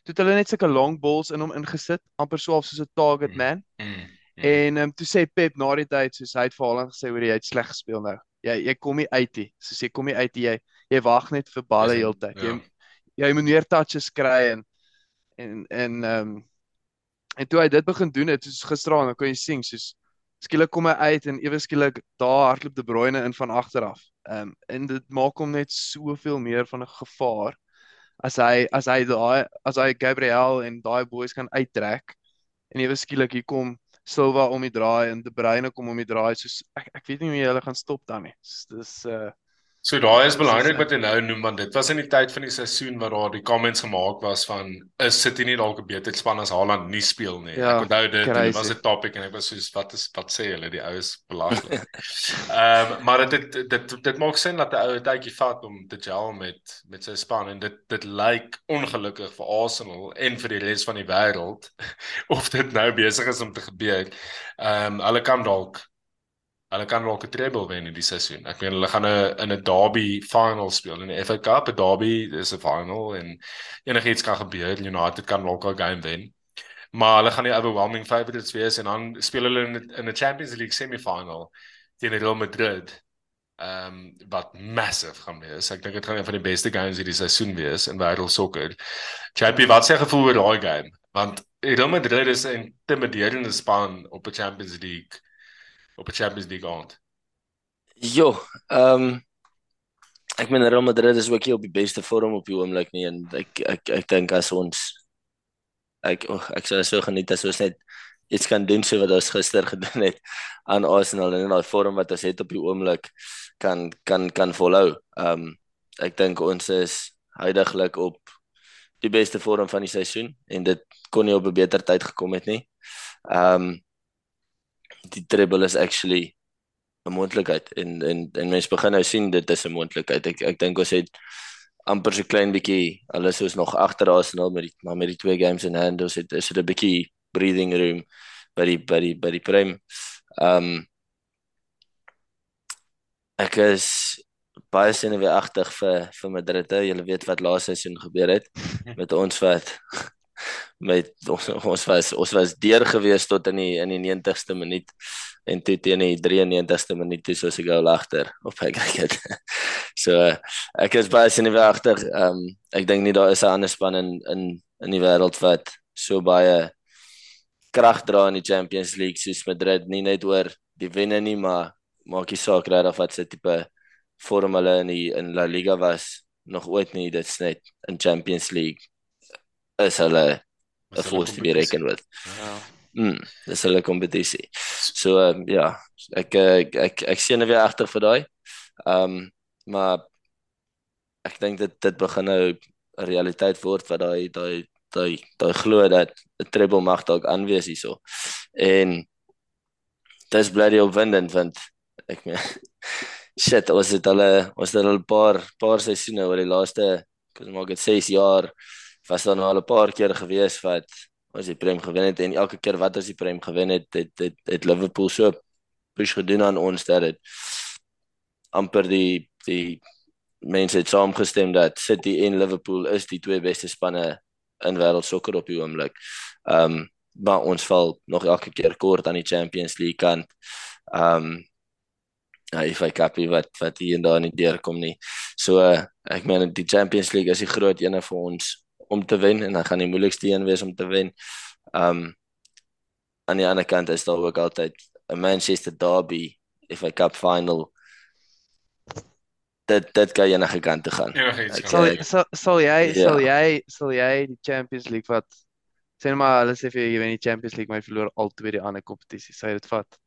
Toe het hulle net sulke long balls in hom ingesit, amper so half soos 'n target mm, man. Mm, mm, mm. En ehm um, toe sê Pep na die tyd soos hy het vir Haaland gesê hoor jy het sleg gespeel nou. Jy jy kom nie uit nie. Soos jy kom nie uit. Jy jy wag net vir balle heeltyd. Ja. Jy jy moet meer touches kry en en en ehm um, en toe hy dit begin doen het, soos gisteraan, dan kon jy sien soos skielik kom hy uit en ewe skielik daar hardloop De Bruyne in van agter af. Ehm um, en dit maak hom net soveel meer van 'n gevaar as hy as hy daai as hy Gabriel en daai boys kan uittrek en ewe skielik hier kom Silva om die draai en De Bruyne kom om die draai soos ek ek weet nie hoe hulle gaan stop dan nie. Dis uh So daai is belangrik wat jy nou noem want dit was in die tyd van die seisoen waar daar die comments gemaak was van is City nie dalk 'n beter span as Haaland nie speel nie. Ja, ek onthou dit crazy. was 'n topic en ek was soos wat is wat sê hulle die oues belaglik. Ehm um, maar dit dit dit dit maak sin dat 'n ou 'n tydjie vat om te gel met met sy span en dit dit lyk ongelukkig vir Arsenal en vir die res van die wêreld [laughs] of dit nou besig is om te gebeur. Ehm um, hulle kan dalk hulle kan dalk 'n treble wen in die seisoen. Ek meen hulle gaan 'n in 'n derby final speel in die FA Cup. 'n Derby is 'n final en enigiets kan gebeur. United kan dalk 'n game wen. Maar hulle gaan die overwhelming favourites wees en dan speel hulle in in 'n Champions League semi-final teen Real Madrid. Ehm um, wat massive gaan wees. Ek dink dit gaan een van die beste games hierdie seisoen wees in wêreld sokker. JP, wat sê gevoel oor daai game? Want Real Madrid is 'n intimiderende span op 'n Champions League op 'n Champions League aand. Jo, ehm um, ek meen Real Madrid is ook nie op die beste vorm op die oomblik nie en ek ek ek dink as ons ek oh, ek sou so geniet as ons net iets kan doen so wat ons gister [laughs] gedoen het aan Arsenal en in daai vorm wat ons het op die oomblik kan kan kan volhou. Ehm um, ek dink ons is huidigelik op die beste vorm van die seisoen en dit kon nie op 'n beter tyd gekom het nie. Ehm um, die treble is actually 'n moontlikheid en en en mense begin nou sien dit is 'n moontlikheid. Ek ek dink ons het amper so klein bietjie alles is nog agter Arsenal met die maar met die twee games in hand ons het is dit 'n bietjie breathing room by die by die by die prem. Ehm um, ek is baie senuweeagtig vir vir Madrid. Jy weet wat laaste seisoen gebeur het [laughs] met ons wat met ons ons was ons was deur gewees tot in die in die 90ste minuut en toe teen die 93ste minuut toe soos ek al agter op ek kyk dit. So ek is baie senuweeagtig. Ehm um, ek dink nie daar is 'n ander span in in in die wêreld wat so baie krag dra in die Champions League soos Madrid nie net oor die wenne nie maar maak nie saak regtig wat se tipe vorm hulle in die in La Liga was nog ooit nie dit's net in Champions League is hulle 'n force to be reckoned with. Ja. Mm, dis hulle kompetisie. So um, ja, ek ek ek, ek sien weer agter vir daai. Ehm um, maar ek dink dit dit begin nou 'n realiteit word wat daai daai daai daai glo dat 'n treble mag dalk aanwees hierso. En dis bloody opwindend want ek meen [laughs] shit, ons het al ons het al 'n paar paar seisoene oor die laaste, ek maak dit 6 jaar was dan al 'n paar keer gewees wat ons die prem gewen het en elke keer wat ons die prem gewen het, het het, het Liverpool so push gedoen aan ons dat dit amper die die mense het saamgestem dat City en Liverpool is die twee beste spanne in wêreld sokker op die oomblik. Ehm um, maar ons val nog elke keer kort aan die Champions League kant. Ehm um, Ja, if I copy wat wat hier en daar nie deurkom nie. So uh, ek meen die Champions League is die groot een vir ons om te wen en dan gaan die moeilikste een wees om te wen. Um aan die ander kant is daar ook altyd 'n Manchester derby if a cup final. Dit dit kan enige kant toe gaan. Ja, sal sal sal jy ja. sal jy sal jy die Champions League wat sê maar hulle sê vir jy wen die Champions League maar jy verloor al twee die ander kompetisies. Sê dit vat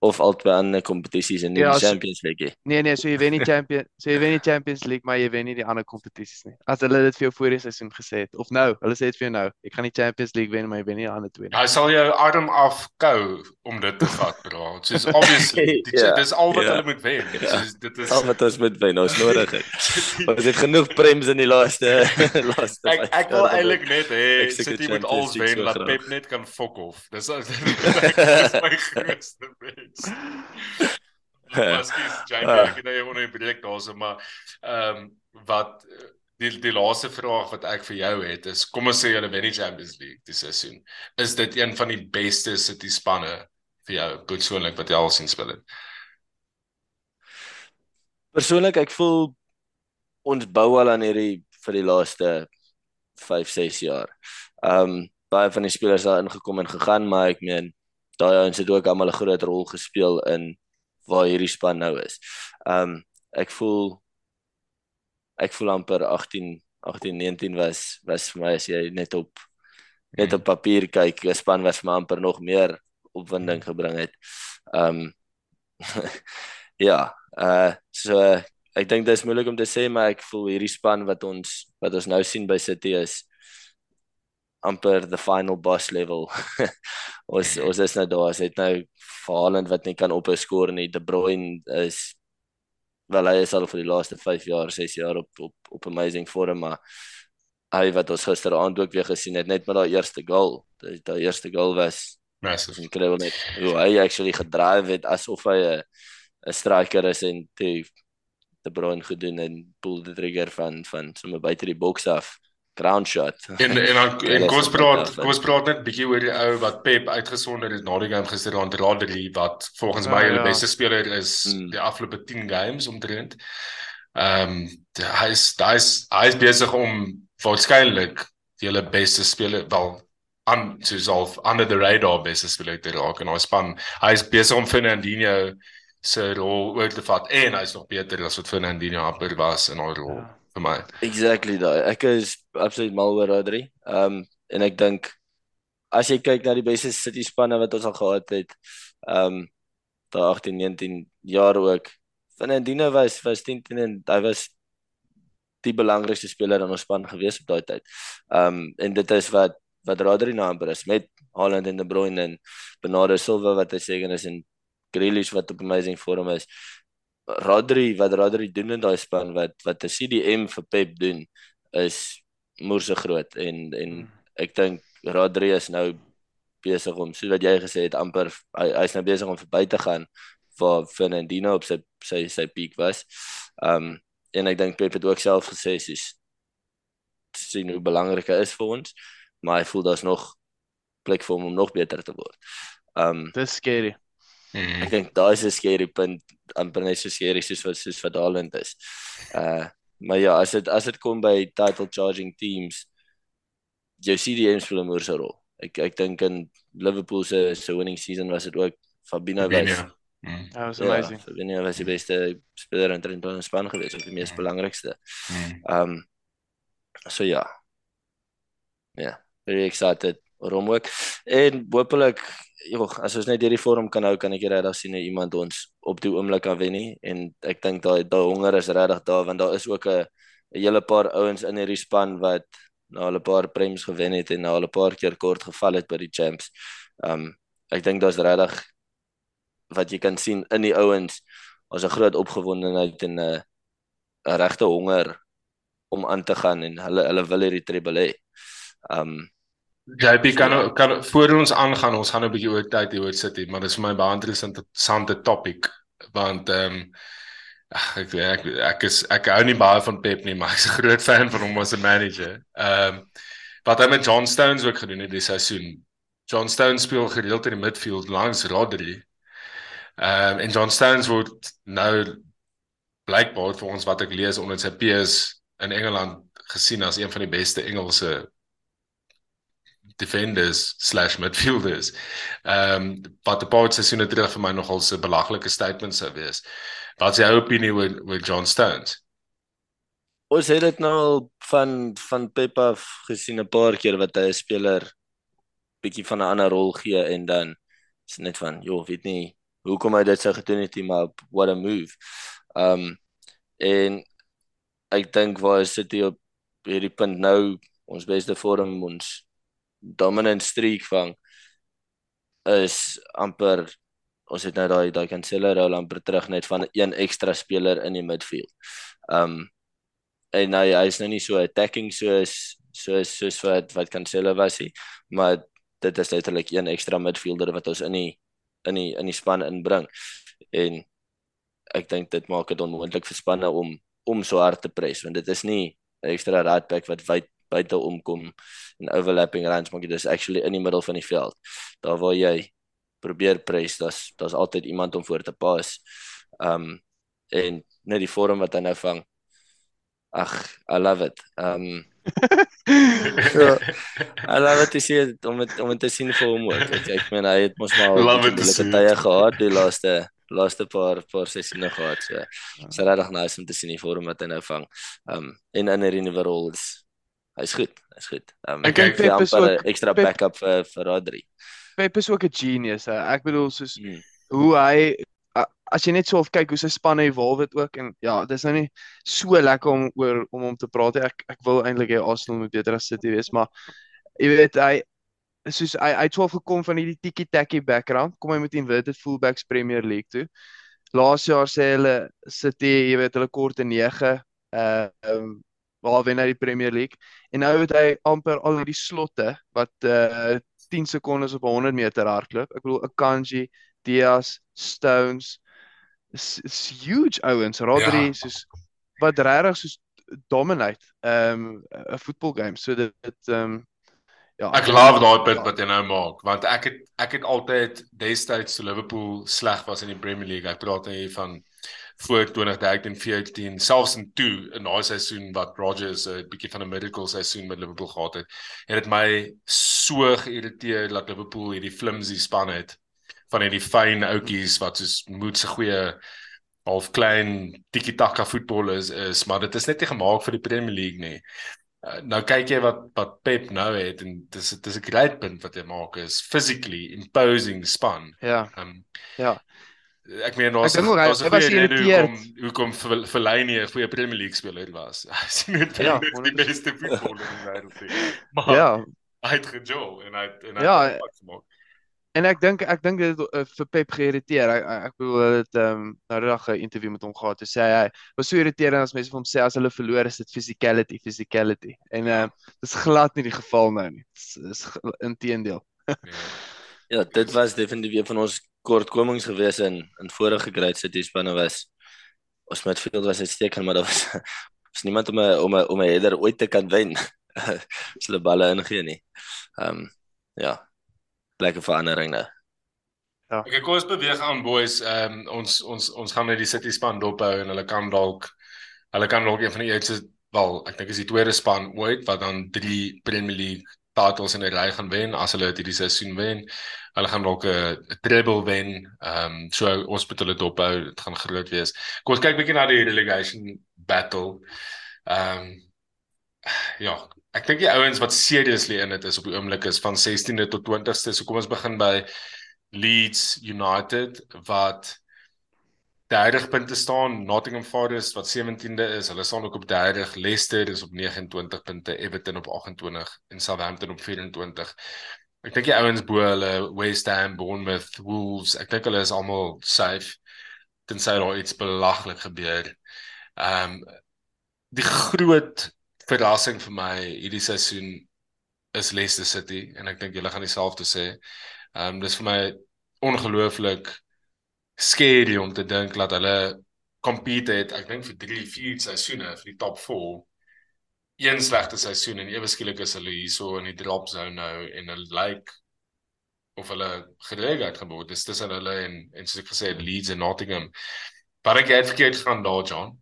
of albei ander kompetisies in die ja, Champions League. Nee nee, so jy wen die Champions, so jy wen die Champions League, maar jy wen nie die ander kompetisies nie. As hulle dit vir jou voor die seisoen gesê het of nou, hulle sê dit vir jou nou, ek gaan die Champions League wen, maar jy wen nie die ander twee nie. Hy sal jou arm afkou om dit te vat, bro. Soos obviously, [laughs] dit yeah, is al wat yeah. hulle moet wen. Yeah. Soos dit is al wat ons moet wen, ons nodig het. Ons het genoeg prems in die laaste [laughs] laaste. Ek ek wil eintlik net hê City moet al wen, laat Pep net kan fok off. Dis [laughs] dis my grootste wens mens. Miskien jy kyk jy nou net breek daarso maar ehm um, wat die die laaste vraag wat ek vir jou het is kom ons sê julle wen die Champions League dis seisoen. Is dit een van die beste City spanne vir jou persoonlik wat jy al sien speel het? Persoonlik ek voel ons bou al aan hierdie vir die laaste 5 6 jaar. Ehm um, baie van die spelers het ingekom en gegaan maar ek meen daai ouens het ook almal 'n groot rol gespeel in waar hierdie span nou is. Um ek voel ek voel amper 18 18 19 was was vir my as jy net op net op papier kyk, 'n span vir my amper nog meer opwinding gebring het. Um [laughs] ja, Uh so ek dink dit is moeilik om te sê maar ek voel hierdie span wat ons wat ons nou sien by City is amper the final boss level. [laughs] ons ons is nou daar, as het nou Haaland wat nie kan ophou skoor nie. De Bruyne is wel hy is al vir die laaste 5 jaar, 6 jaar op op op amazing vorm, maar hy wat ons gisteraand ook weer gesien het net met daai eerste goal. Daai eerste goal was massive. Incredible net. Hoe hy actually gedryf het asof hy 'n 'n striker is en te De Bruyne gedoen en pull the trigger van van sommer buite die boks af ground shot. En en dan [laughs] en kom ons praat, kom ons praat net bietjie oor die ou wat Pep uitgesonder het na die game gister aan Rodri wat volgens my hulle ja, ja. beste speler is mm. die afgelope 10 games omtrent. Ehm um, hy is hy is hy is besig om waarskynlik die hulle beste speler wel aan te self under the radar beste speler te raak en hy span hy is besig om Fernandinho se rol oor te vat en hy's nog beter as wat Fernandinho amper was in haar rol. Ja vir my. Exactly daai. Ek is absoluut mal oor Rodri. Ehm um, en ek dink as jy kyk na die beste City spanne wat ons al gehad het, ehm um, daai 18, 19 jaar ook. Fernandinho was was 10 en hy was die belangrikste speler in ons span gewees op daai tyd. Ehm um, en dit is wat wat Rodri nou amper is met Haaland en De Bruyne en Bernardo Silva wat hy en is en Grealish wat op amazing vorm is. Rodri wat Rodri doen in daai span wat wat 'n CDM vir Pep doen is moerse groot en en hmm. ek dink Rodri is nou besig om soos wat jy gesê het amper hy hy's nou besig om verby te gaan vir Fernandinho op sy sy sy piek was. Um en ek dink Pep het ook self gesê sies sien hoe belangrik hy is vir ons, maar hy voel daar's nog plek vir hom om nog beter te word. Um dis scary. Mm. Ek dink daai is 'n skerry punt amper net so skerry soos wat soos wat Haaland is. Uh maar ja, as dit as dit kom by title charging teams, jy sien die eens vir 'n moerse rol. Ek ek dink in Liverpool se se winning season was dit ook Fabinho was. Mm. That was amazing. Ja, Fabinho was die beste speler in Trent in Span geweest, of die mees mm. belangrikste. Mm. Um so ja. Ja, yeah, very excited oor hom ook. En hopelik joh, as ons net hierdie vorm kan hou, kan ek regtig sien iemand ons op die oomblik kan wen nie en ek dink daai daai honger is regtig daar want daar is ook 'n 'n hele paar ouens in hierdie span wat nou al 'n paar prems gewen het en nou al 'n paar keer kort geval het by die champs. Um ek dink daar's regtig wat jy kan sien in die ouens, ons 'n groot opgewondenheid en 'n 'n regte honger om aan te gaan en hulle hulle wil hierdie treble hê. Um JP kan kan voor ons aangaan, ons gaan 'n bietjie oor tyd hier oor sit hier, maar dit is vir my baie interessante topic want ehm um, ek, ek ek is ek hou nie baie van Pep nie, [laughs] maar ek's 'n groot fan van hom as 'n manager. Ehm um, wat hy met John Stones ook gedoen het die seisoen. John Stones speel gereeld in die midfield langs Rodri. Ehm um, en John Stones word nou blykbaar vir ons wat ek lees onder sy peers in Engeland gesien as een van die beste Engelse defenders/midfielders. Ehm um, wat 'n paar seisoene terug vir my nogal so 'n belaglike statement sou wees. Wat is jou opinie oor oor John Stones? Ons het dit nou al van van Pep af gesien 'n paar keer wat hy 'n speler bietjie van 'n ander rol gee en dan is net van, joh, weet nie hoekom hy dit sou gedoen het nie, maar what a move. Ehm um, en ek dink waar sit hy op hierdie punt nou ons beste vorm ons dominant streak vang is amper ons het nou daai daai Cancelo rol amper terug net van een ekstra speler in die midfield. Um en nou hy is nou nie so attacking soos soos soos wat wat Cancelo was nie, maar dit is letterlik een ekstra midfielder wat ons in die in die in die span inbring. En ek dink dit maak dit onmoontlik vir spanne om om so hard te pres want dit is nie 'n ekstra right back wat wyd buite omkom en overlapping runs maak jy dis actually in die middel van die veld. Daar waar jy probeer press, daar's daar's altyd iemand om voor te pas. Um en net die vorm wat hy nou vang. Ag, I love it. Um so, [laughs] I love it to see it, om het, om te sien vir hom ook. Ek, ek meen hy het mos maar lekker tye gehad die laaste laaste paar paar sessies gehad. So, is regtig nice om te sien die vorm wat hy nou vang. Um en in 'n renewal role is hy's goed, hy's goed. Um, ek dink Pep is ook ekstra Pep, backup vir vir Rodri. Pep is ook 'n genius. He. Ek bedoel soos hmm. hoe hy as jy net so kyk hoe sy spanne evolve het ook en ja, dis nou nie so lekker om oor om hom te praat nie. Ek ek wil eintlik hê Arsenal moet beter as City wees, maar jy weet hy soos hy hy het swaar gekom van hierdie tiki-taki background, kom hy met inverted fullbacks Premier League toe. Laas jaar sê hulle City, jy weet hulle kort 'n 9 uh um, waar wen hy die Premier League en nou het hy amper al hierdie slotte wat uh 10 sekondes op 100 meter hardloop. Ek bedoel Akanji, Diaz, Stones is huge ouens, Rodri ja. soos wat regtig soos dominate um 'n voetbal game. So dit dit um Ja, ek love daai punt wat jy nou maak want ek het ek het altyd destyds so Liverpool sleg was in die Premier League. Ek praat hier van voor 2013-14, selfs in toe in daai seisoen wat Rodgers 'n bietjie van 'n miracle seisoen met Liverpool gehad het. Het dit my so geïrriteer dat Liverpool hierdie flimsy span het van hierdie fyn outjies wat soos moet se goeie half klein tiki-taka voetbal is, is, maar dit is net nie gemaak vir die Premier League nie. Uh, nou kyk jy wat wat Pep nou het en dis dis 'n great punt wat hy maak is physically imposing span. Ja. Um, ja. Ek meen daar's daar's 'n baie hoekom hoekom vir Fellaini 'n goeie Premier League speler was. [laughs] Hy sien net ja, die beste voetballer in die wêreld. [laughs] Maar ja. hy het gejol en hy en hy ja, het gemaak. En ek dink ek dink dit uh, vir Pep geïrriteer. Ek ek bedoel dit ehm um, nou reg 'n interview met hom gehad. Hy sê hy was so irriterend as mense vir hom sê as hulle verloor is dit physicality, physicality. En ehm uh, dis glad nie die geval nou nie. Dis is inteendeel. ja, dit was definitief een van ons kortkomings gewees in in vorige Great City spanne was ons met veel was uitstekend, maar daar was [laughs] was niemand om 'n om 'n om 'n header ooit te kan wen. [laughs] as hulle balle ingee nie. Ehm um, ja, lekker verandering nou. Ja. Ek kom ons beweeg aan boys. Ehm um, ons ons ons gaan net die City span dophou en hulle kan dalk hulle kan dalk een van die eerste wel, ek dink is die tweede span ooit wat dan drie Premier League titles in 'n ry gaan wen as hulle hierdie seisoen wen. Hulle gaan dalk 'n treble wen. Ehm um, so ons moet hulle dophou. Dit gaan groot wees. Kom ons kyk bietjie na die relegation battle. Ehm um, ja, ek dink die ouens wat seriously in dit is op die oomblik is van 16de tot 20ste. So kom ons begin by Leeds United wat 30 punte staan, Nottingham Forest wat 17de is, hulle staan ook op 30, Leicester is op 29 punte, Everton op 28 en Southampton op 24. Ek dink die ouens bo hulle West Ham, Bournemouth, Wolves, ek dink hulle is almal safe tensy daar iets belaglik gebeur. Ehm um, die groot verrassing vir my hierdie seisoen is Leicester City en ek dink julle gaan dieselfde sê. Ehm um, dis vir my ongelooflik scary om te dink dat hulle compete het ek dink vir 3, 4 seisoene vir die top 4. Een slegte seisoen en ewe skielik is hulle hierso in die drop zone nou en hulle lyk of hulle gereed gebeur. Dis tussen hulle en en soos ek gesê het Leeds en Nottingham. Maar ek het verkeerd gaan daar John.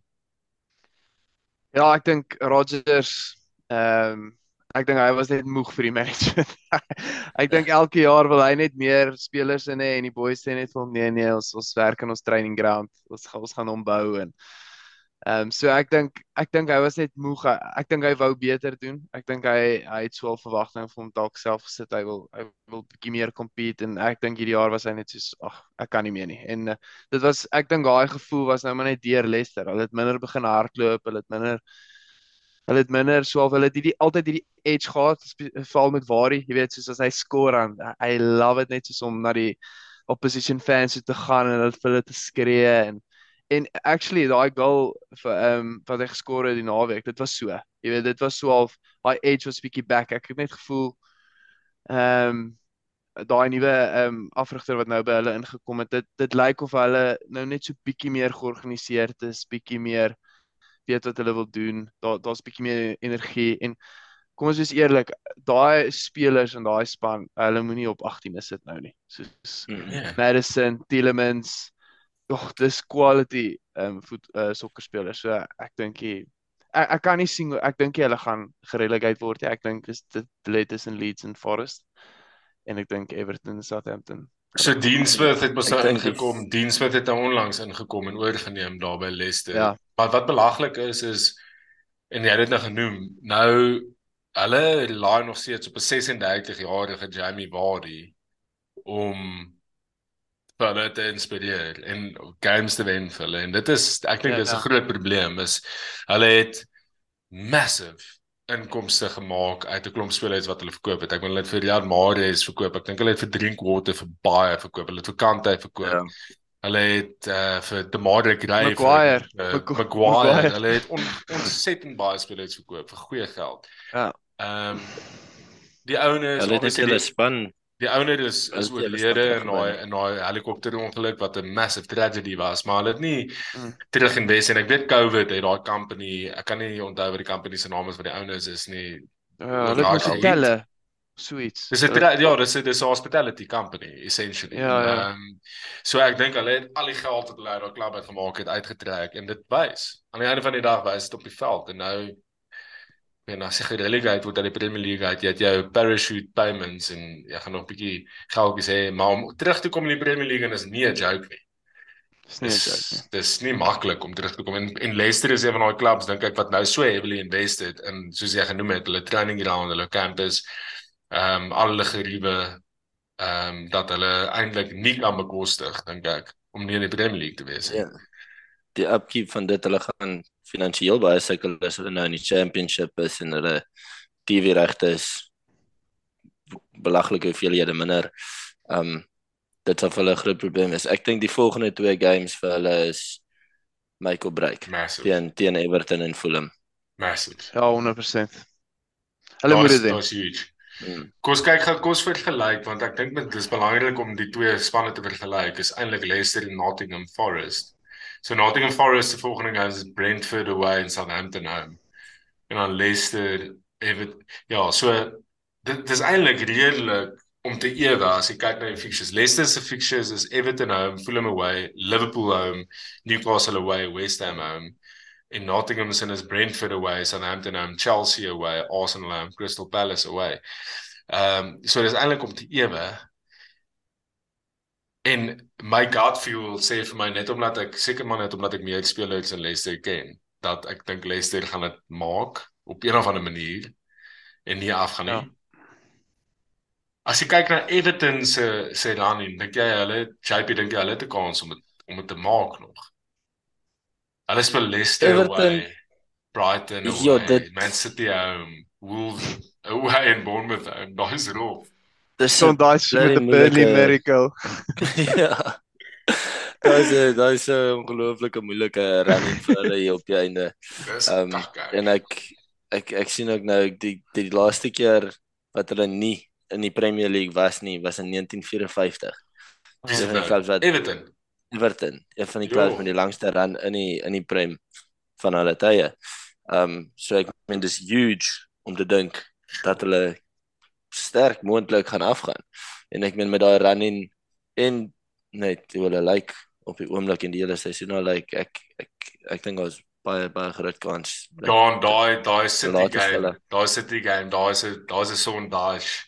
Ja, ek dink Rodgers ehm um, ek dink hy was net moeg vir die management. [laughs] ek dink elke jaar wil hy net meer spelers in hê en die boys sê net vir hom nee nee, ons ons werk in ons training ground. Ons ons gaan hom bou en Ehm um, so ek dink ek dink hy was net moeg. Ek dink hy wou beter doen. Ek dink hy hy het swaar verwagtinge vir hom dalk self gesit. Hy wil hy wil bietjie meer compete en ek dink hierdie jaar was hy net soos ag, ek kan nie meer nie. En uh, dit was ek dink daai gevoel was nou maar net deur Leicester. Hulle het minder begin hardloop, hulle het minder hulle het minder swaar, hulle het hierdie altyd hierdie edge gehad, veral met Wari, jy weet, soos as hy score aan, I love it net soos om na die opposition fans te gaan en hulle vir hulle te skree en en actually daai goal vir ehm um, wat hy geskor het die naweek, dit was so. Jy weet, dit was so half daai edge was bietjie back. Ek het net gevoel ehm um, daai nuwe ehm um, afrigter wat nou by hulle ingekom het, dit dit lyk of hulle nou net so bietjie meer georganiseerd is, bietjie meer weet wat hulle wil doen. Daar daar's bietjie meer energie en kom ons wees eerlik, daai spelers in daai span, hulle moenie op 18 is dit nou nie. Soos mm, yeah. Madison, Tielemans, Ag, dis quality ehm um, voet uh, sokkerspelers. So ek dink jy ek, ek kan nie sien ek dink jy hulle gaan gerelegate word nie. Ek dink is dit lê tussen Leeds en Forest. En ek dink Everton en Southampton. So Deansmith het mos nou ingekom. Deansmith het nou onlangs ingekom en oorgeneem daar by Leicester. Ja. Maar wat belaglik is is en jy het dit nou genoem. Nou hulle laai nog steeds op 'n 36 jarige Jamie Vardy om vir hulle te inspireer en games te wen vir hulle. En dit is ek dink Ja, dis 'n ja. groot probleem is hulle het massive inkomste gemaak uit 'n klomp spelers wat hulle verkoop het. Ek bedoel hulle het vir Riyad Mahrez verkoop. Ek dink hulle het vir Drinkwater vir baie verkoop. Hulle het vir Kante verkoop. Ja. Hulle het uh, vir Demare Gray Maguire. vir uh, Magu- Maguire. Maguire. Hulle het on, ontsettend baie spelers verkoop vir goeie geld. Ja. Ehm die ouene is Hulle het hulle span Die ouer is is het oorlede in daai in daai helikopterongeluk wat 'n massive tragedy was, maar hulle het nie Mm. terug invest en ek weet COVID het daai company, ek kan nie onthou wat die company se naam is wat die ouers is nie. Ja, hulle het mos ek- hotelle. Sweets. Dis 'n ja, dis 'n dis 'n hospitality company essentially. Ja, ja. Ehm, so ek dink hulle het al die geld wat hulle uit daai klub uit gemaak het uitgetrek en dit wys. Aan die einde van die dag wys dit op die veld en nou en as jy gerelegate word uit die Premier League uit, jy het jou parachute payments en jy gaan nog 'n bietjie geldjies hê, maar om terug te kom in die Premier League en is nie 'n joke nie. Dis nie 'n joke nie. Dis nie maklik om terug te kom en en Leicester is een van daai clubs dink ek wat nou so heavily invested in soos jy genoem het, hulle training ground, hulle campus, ehm um, al hulle geriewe ehm um, dat hulle eintlik nie kan bekostig dink ek om nie in die Premier League te wees nie. Ja. Die upkeep van dit hulle gaan finansiëel baie sukkel as hulle nou in die championship is en hulle TV regte is belaglik hoeveelhede minder. Um dit sal vir hulle 'n groot probleem is. Ek dink die volgende twee games vir hulle is make or break Massive. teen teen Everton en Fulham. Massive. Ja, 100%. Hulle moet dit doen. Dit is huge. Mm. Kos kyk gaan kos vergelyk want ek dink dit is belangrik om die twee spanne te vergelyk. Is eintlik Leicester en Nottingham Forest. So Nottingham Forest se volgende games is Brentford away en Southampton home. En dan Leicester Everton. Ja, so dit dis eintlik redelik om te ewe as jy kyk na die fixtures. Leicester se fixtures is Everton home, Fulham away, Liverpool home, Newcastle away, West Ham home. En Nottingham se is Brentford away, Southampton home, Chelsea away, Arsenal home, Crystal Palace away. Ehm um, so dis eintlik om te ewe. En my gut feel sê vir my net omdat ek seker maar net omdat ek meer spelers in Leicester ken, dat ek dink Leicester gaan dit maak op een of ander manier en nie afgaan nie. Ja. Ja. As jy kyk na Everton se se running, dink jy hulle JP dink jy hulle het 'n kans om dit om dit te maak nog? Hulle speel Leicester Everton- away, Brighton away, Ja, dit- Man City home, Wolves away en Bournemouth home. Daai is rof. Dis Son daai shit met die Burnley Miracle. [laughs] ja. Daai is daai is 'n ongelooflike moeilike running vir hulle hier op die einde. Dis Ehm, um. En ek ek ek sien ook nou die die laaste keer wat hulle nie in die Premier League was nie, was in 1954. Wie is Een dit van die clubs wat Everton. Everton, een van die clubs met die langste run in die in die Prem van hulle tye. Ehm um, so ek meen dis huge om te dink dat hulle sterk moontlik gaan afgaan. En ek meen met daai running en net hoe hulle lyk like, op die oomblik in die hele seisoen al lyk like, ek ek ek dink ons baie baie groot kans. Dan daai daai City game, daai City game, daai is 'n daai is 'n sondage.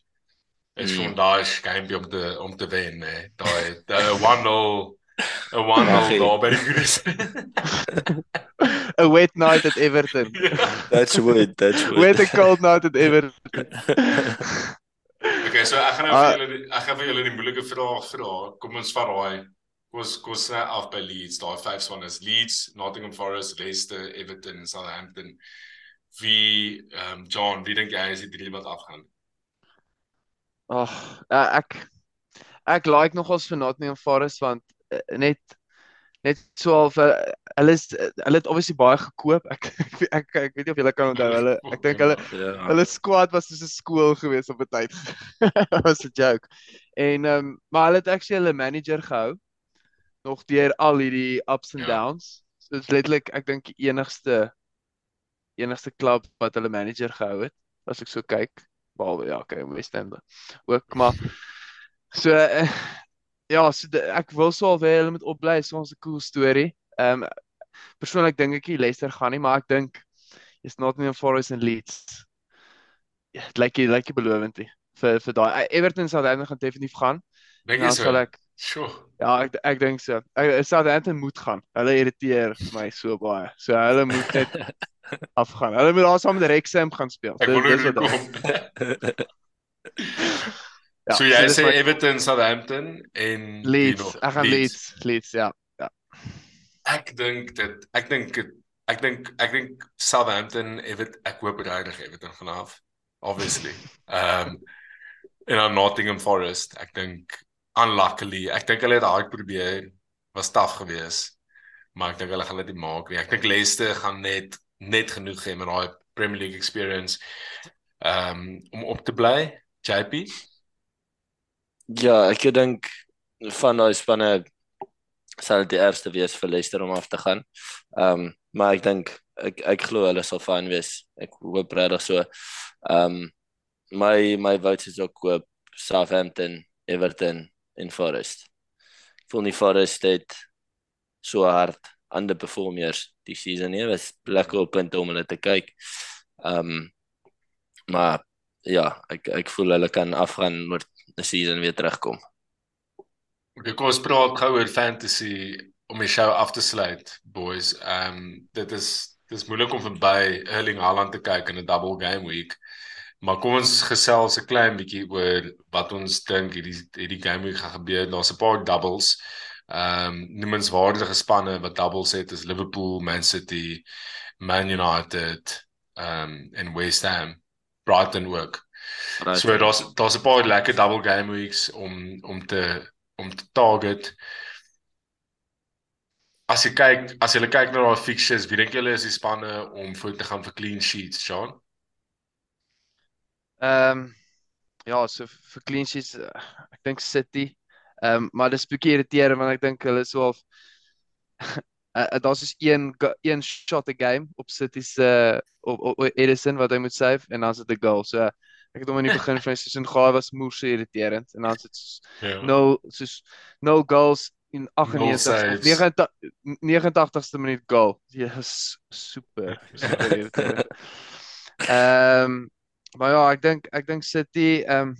Is Mm. sondage game om te om te wen, nee. Daai 1-0 [laughs] 'n 1-0 Ag, daar by die Chris. 'n Wet night at Everton. [laughs] That's wood, that's wood. Wet and cold night at Everton. [laughs] Okay, so ek gaan nou Ah. vir julle ek gaan vir julle die moeilike vraag vra. Kom ons vat daai kom ons kom ons net af by Leeds. Daai vyf span is Leeds, Nottingham Forest, Leicester, Everton en Southampton. Wie ehm um, John, wie dink jy is die drie wat afgaan? Ag, uh, ek ek like nogals vir Nottingham Forest want net net so half uh, hulle is uh, hulle het obviously baie gekoop. Ek ek ek, ek weet nie of julle kan onthou hulle [laughs] ek dink hulle Ja. hulle squad was soos 'n skool gewees op 'n tyd. [laughs] Was 'n joke. En ehm um, maar hulle het actually hulle manager gehou nog deur al hierdie ups and Ja. downs. So dit is letterlik ek dink die enigste enigste klub wat hulle manager gehou het as ek so kyk. Behalwe ja, okay, West Ham ook maar so uh, ja, so de, ek wil so al hulle moet opbly, so 'n cool storie. Ehm um, persoonlik dink ek nie Leicester gaan nie, maar ek dink is Nottingham Forest en Leeds. Ja, dit lyk dit lyk belovend nie vir vir daai Everton sal dan gaan definitief gaan. Dink jy so? ek Sjoe. ja, ek ek dink so. Ek Southampton moet gaan. Hulle irriteer my so baie. So hulle moet net [laughs] afgaan. Hulle moet daar saam met Wrexham gaan speel. Ek wonder dis hoe wat-. [laughs] Ja, so jy dis sê Everton, Southampton en Leeds. Ek gaan Leeds, Leeds, ja. Ek dink dit ek dink ek dink ek dink Southampton Everton ek hoop regtig Everton vanaf obviously. [laughs] Ehm um, en dan Nottingham Forest. Ek dink unluckily, ek dink hulle het daai probeer was taaf geweest. Maar ek dink hulle gaan dit nie maak nie. Ek dink Leicester gaan net net genoeg hê met daai Premier League experience um, om op te bly. JP. Ja, ek dink van daai spanne sal dit die eerste wees vir Leicester om af te gaan. Ehm um, maar ek dink ek ek glo hulle sal fyn wees. Ek hoop regtig so. Ehm um, my my vote is ook op Southampton, Everton en Forest. Ek voel nie Forest het so hard underperform eers die season nie. Was lekker op punt om hulle te kyk. Ehm um, maar ja, ek ek voel hulle kan afgaan met 'n season weer terugkom. Okay, kom ons praat gou oor fantasy om die show af te sluit, boys. Ehm um, dit is dis moeilik om verby Erling Haaland te kyk in 'n double game week. Maar kom ons gesels 'n klein bietjie oor wat ons dink hierdie hierdie game week gaan gebeur. Daar's 'n paar doubles. Ehm um, noemenswaardige spanne wat doubles het is Liverpool, Man City, Man United, ehm um, en West Ham, Brighton ook. Right. So daar's daar's 'n paar lekker double game weeks om om te om te target. As jy kyk, as jy kyk na daai fixtures, wie dink julle is die spanne om voor te gaan vir clean sheets, Sean? Ehm ja, so vir clean sheets, eh, ek dink City. Ehm maar dis bietjie irriterend want ek dink hulle is so [laughs] half uh, daar's is een een shot a game op City se op, op, op Edison wat hy moet save en dan is dit 'n goal. So ek het hom in die begin van die seisoen gehad was moer so irriterend en dan is dit soos Ja. no soos no goals in 98 saves. 89 89ste minuut goal. Ja, is super super irriterend. Ehm maar ja, ek dink ek dink City ehm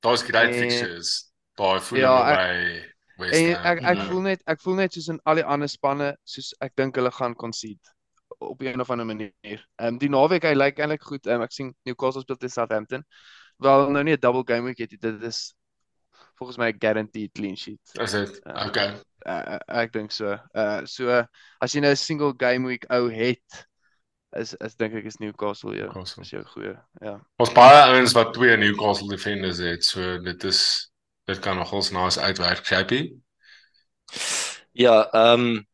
Daar's great En- fixtures. Daai voel Ja, ja, ek- by West Ham. ek ek Mhm. voel net ek voel net soos in al die ander spanne, soos ek dink hulle gaan concede op een of ander manier. Ehm um, die naweek hy lyk eintlik goed. Ehm um, ek sien Newcastle speel teen Southampton. Wel nou nie 'n double game week het. Dit is volgens my 'n guaranteed clean sheet. Is dit? Ja. Okay. Uh, ek dink so. Uh so as jy nou 'n single game week ou het is is dink ek is Newcastle jou Newcastle. is jou goeie. Ja. Ons baie ouens wat twee Newcastle defenders het, so dit is dit kan nogals nice uitwerk, JP. Ja, ehm um,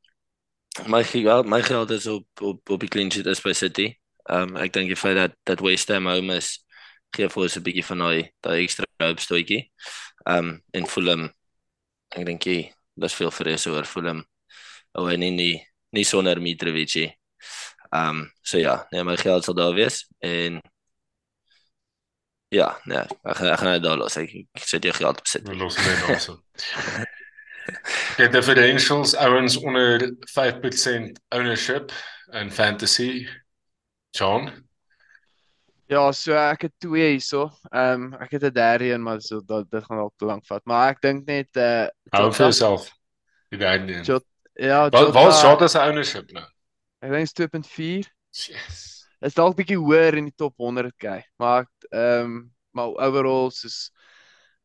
my geld my geld is op op op die clean sheet is by City. Um, ek dink die feit dat dat West Ham home is gee vir ons 'n bietjie van daai daai ekstra opstootjie. Ehm um, en Fulham ek dink jy dis veel vrees oor Fulham. Oh en nie nie sonder Mitrovic. nie. Um, so ja, nee my geld sal daar wees en ja, nee, ek gaan ek gaan dit daar los. Ek, ek sit jou geld op. We los net daarso. [laughs] Okay, differentials ouens onder 5% ownership in fantasy. John. Ja, so ek het twee hierso. Ehm um, ek het 'n derde een, maar so dat dit gaan dalk te lank vat. Maar ek dink net uh Hou vir jouself. Die guardian. Jota- ja, Wat wat is Jota- Jota se ownership nou? Ek dink is 2.4. Yes. Is dalk bietjie hoër in die top 100k, maar ehm um, maar overall soos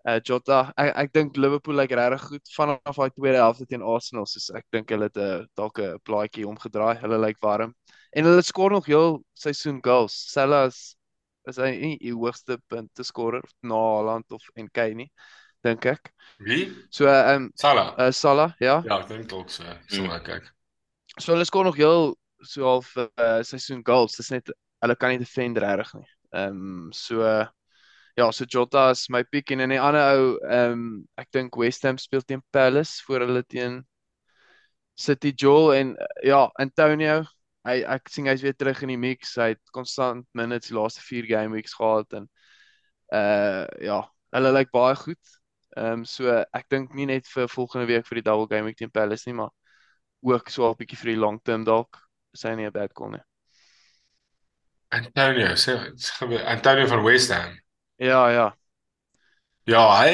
uh Jota, ek ek dink Liverpool lyk regtig goed vanaf daai tweede helfte teen Arsenal, soos ek dink hulle het 'n dalk 'n plaatjie omgedraai. Hulle lyk warm. En hulle skoor nog heel seisoen goals. Salah is is hy nie die hoogste punte skorer na Haaland of en Kane nie, dink ek. Wie? So ehm um, Salah. uh, Salah, ja. Ja, ek dink ook so. So Mm. ek kyk. So hulle skoor nog heel so half uh, seisoen goals. Dis net hulle kan nie defend regtig nie. Ehm um, so uh, ja, so Jota is my pick en in die ander ou ehm um, ek dink West Ham speel teen Palace voor hulle teen City Joel en ja, Antonio. Hy ek sien hy's weer terug in die mix. Hy het konstant minutes die laaste 4 game weeks gehad en uh ja, hulle lyk baie goed. Ehm um, so ek dink nie net vir volgende week vir die double game week teen Palace nie, maar ook so 'n bietjie vir die long term dalk. Is hy nie 'n bad call nie. Antonio, sê Antonio van West Ham. Ja, ja. Ja, hy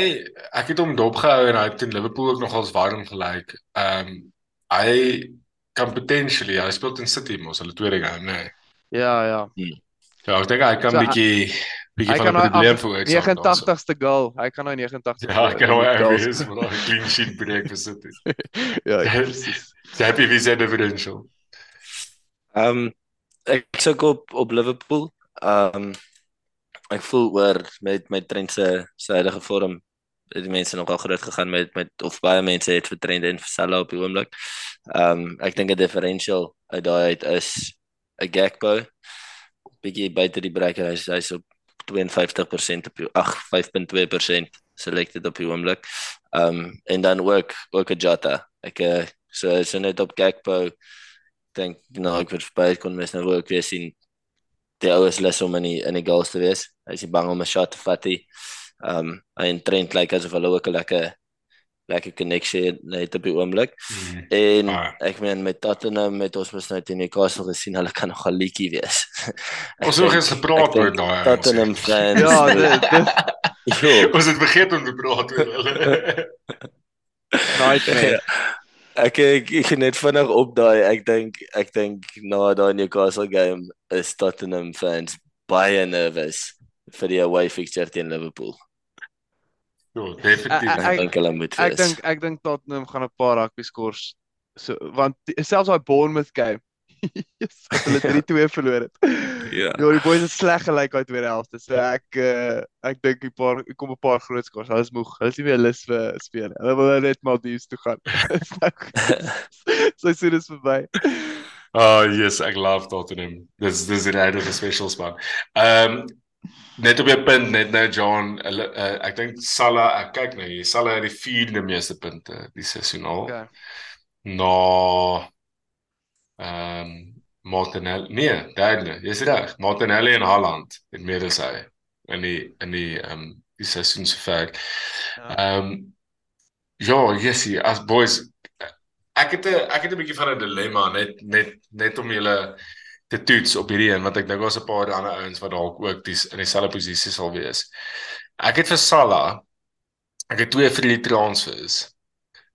ek het hom dopgehou en hy het in Liverpool ook nogals warm gelyk. Ehm um, hy kan potentially, hy speel in City mos, hulle tweede game, nee. Ja, ja. Ja, ek dink hy kan So, hy- bietjie bietjie Hy van 'n nou probleem veroorsaak. 89ste goal. Hy kan nou 89ste. Ja, ek kan nou goals- wees, maar daai clean sheet breek vir City. [laughs] Ja, ja, presies. Happy wie se differential. Ehm um, ek suk op op Liverpool. Ehm um, ek voel oor met met Trent se se huidige vorm het die mense nogal groot gegaan met met of baie mense het vir Trent en vir Salah op die oomblik. Ehm um, ek dink 'n differential uit daai uit is 'n Gakpo bietjie buite die breker hy's hy's op 52% op die ag 5.2% selected op die oomblik. Ehm um, en dan ook ook 'n Jota. Ek uh, so so net op Gakpo dink nou ek vir baie kon mes nou ook weer sien die ou is lus om in die in die goals te wees. Hy is nie bang om 'n shot te vat nie. Ehm um, en Trent lyk like asof hulle ook 'n lekker lekker connection het op die oomblik. Hmm. En Ah. ek meen met Tottenham met ons mos nou teen Newcastle gesien hulle kan nogal leakie wees. Ek [laughs] Ons het nog eens gepraat oor daai. Tottenham fans. Ja, dit dit [laughs] Jo, Ons het vergeet om te praat oor hulle. nightmare. [laughs] ek ek, ek net vinnig op daai ek dink ek dink na daai Newcastle game is Tottenham fans baie nervous vir die away fixture teen Liverpool. Ja, definitief. Ek- Ek dink hulle moet Ek wees. dink ek dink Tottenham gaan 'n paar rugby scores so want die- selfs daai Bournemouth game. [laughs] yes, het hulle 3-2 verloor het. Ja. Ja, die boys het sleg gelyk uit tweede helfte. So ek uh, ek dink 'n paar ek kom 'n paar groot scores. Hulle is moeg. Hulle is nie meer lus vir speel. Hulle wil nou net Maldives toe gaan. [laughs] so sien dit verby. Oh yes, ek love Tottenham. Dis dis 'n regte special span. Ehm um, net op jou punt net nou John, hulle uh, ek dink Salah, ek kyk nou hier, Salah het die vierde meeste punte die seisoen al. Okay. Na ehm um, Martinelli. Nee, derde. Jy's reg. Martinelli en Haaland het meer as hy in die in die ehm um, die seisoen se ver. Ja. Ehm um, ja, Jessie, as boys ek het 'n ek het 'n bietjie van 'n dilemma net net net om julle te toets op hierdie een want ek dink daar's 'n paar ander ouens wat dalk ook dis in dieselfde posisie sal wees. Ek het vir Salah ek het twee vir die transfers.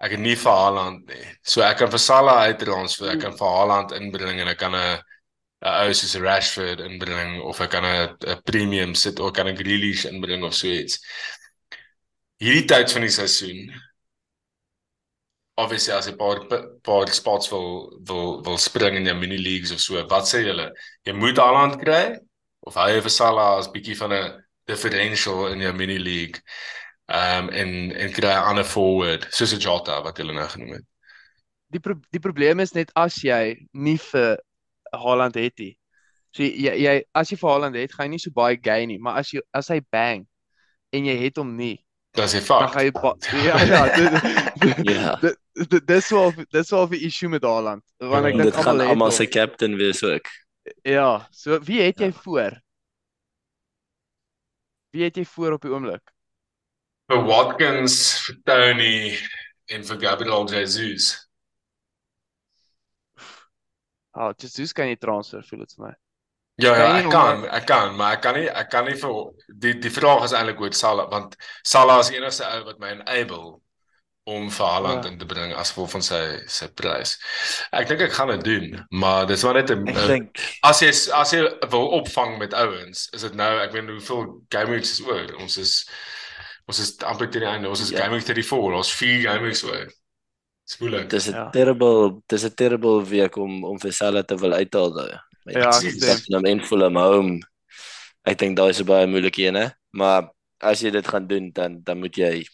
Ek het nie vir Haaland nie. So ek kan vir Salah uittransfer, ek kan vir Haaland inbring en ek kan 'n 'n ou soos Rashford inbring of ek kan 'n 'n premium sit of kan 'n Grealish inbring of so iets. Hierdie tyd van die seisoen obviously as 'n paar paar spots wil wil wil spring in jou mini leagues of so. Wat sê julle? Jy moet Haaland kry of hou jy vir Salah as bietjie van 'n differential in jou mini league? Ehm um, en en kry 'n ander forward soos 'n Jota wat julle nou genoem het. Die pro die probleem is net as jy nie vir Haaland het nie. So jy jy as jy vir Haaland het, gaan jy nie so baie gain nie, maar as jy as hy bang en jy het hom nie, Dan sê dan fuck. gaan jy ja ja, [laughs] dit Ja. [laughs] dit- dis wel dis wel 'n issue met Haaland, want ek Ja, dink almal almal hom. captain wees ook. Ja, so wie het jy voor? Wie het jy voor op die oomblik? Vir Watkins, vir Tony en vir Gabriel Jesus. Ah, oh, Jesus kan jy transfer, voel dit vir my. Ja ja, ek kan, ek kan, maar ek kan nie ek kan nie vir die die vraag is eintlik oor Salah want Salah is die enigste ou wat my enable om vir Haaland Ja. in te bring as gevolg van sy sy prys. Ek dink ek gaan dit doen, maar dis maar net 'n as jy as jy wil opvang met ouens, is dit nou, ek weet hoeveel game weeks is oor. Ons is ons is amper teen die einde. Ons is Ja. game week 34. Ons vier game weeks oor. Spoelik. dis 'n Ja. terrible dis 'n terrible week om om vir Salah te wil uithaal daai. Ja, ek stem. Tottenham en Fulham home. Ek dink daai is 'n baie moeilike een, hè. Maar as jy dit gaan doen, dan dan moet jy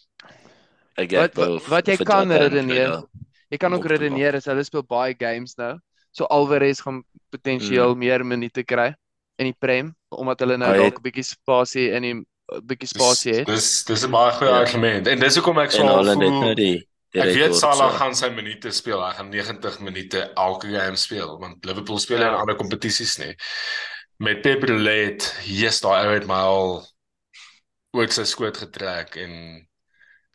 'n Wat wat, wat jy kan redeneer. Jy kan ook redeneer as hulle speel baie games nou. So Alvarez gaan potensieel meer minute kry in die Prem omdat hulle nou dalk 'n bietjie spasie in die bietjie spasie het. Dis dis 'n baie goeie Ja. argument. En dis hoekom ek En so hulle het voel nou die die Ek weet Salah so. gaan sy minute speel. Hy gaan 90 minute elke game speel want Liverpool speel Ja. in ander kompetisies nie. Met Pep Roulette, yes, daai ou het my al oor sy skoot getrek en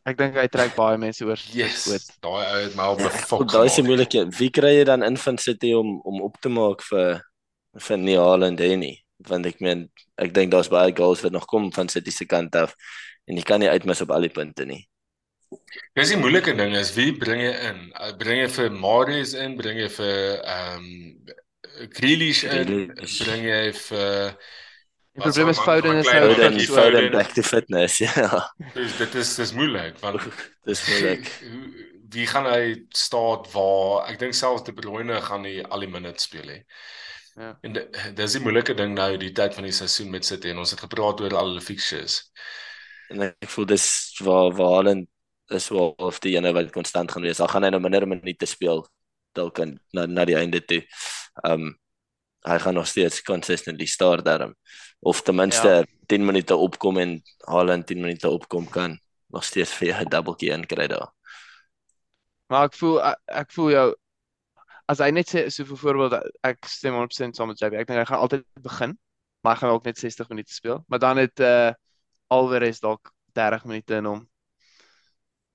Ek dink hy trek baie mense oor. yes, Goed. daai ou het my al befok. Daai is gemaak. moeilike. Wie kry jy dan in van City om om op te maak vir vir nie Haaland en nie? Want ek meen, ek dink daar's baie goals wat nog kom van City se kant af en jy kan nie uitmis op al die punte nie. Dis die moeilike ding is wie bring jy in? Uh, Bring jy vir Marius in, bring jy vir ehm um, Grealish in, Grealish. bring jy vir Die probleem is Foden is nou Foden, Foden back to fitness. [laughs] Ja. Dus dit is dis moeilik want dis moeilik. [laughs] Wie gaan hy staat waar ek dink selfs De Bruyne gaan nie al die minute speel nie. Ja. En dis die moeilike ding nou die tyd van die seisoen met City en ons het gepraat oor al die fixtures. En ek voel dis waar waar Haaland is wel of die ene wat konstant gaan wees. Al gaan hy nou minder minute speel dalk na na die einde toe. Um hy gaan nog steeds consistently staar daarom of ten minste ja. 10 minute opkom en Haaland 10 minute opkom kan nog steeds vir 'n dubbeltjie inkry daar. Maar ek voel ek, ek voel jou as hy net sê so vir voorbeeld ek stem 100% saam met JB. Ek dink hy gaan altyd begin, maar hy gaan ook net 60 minute speel. Maar dan het uh Alvarez dalk 30 minute in hom.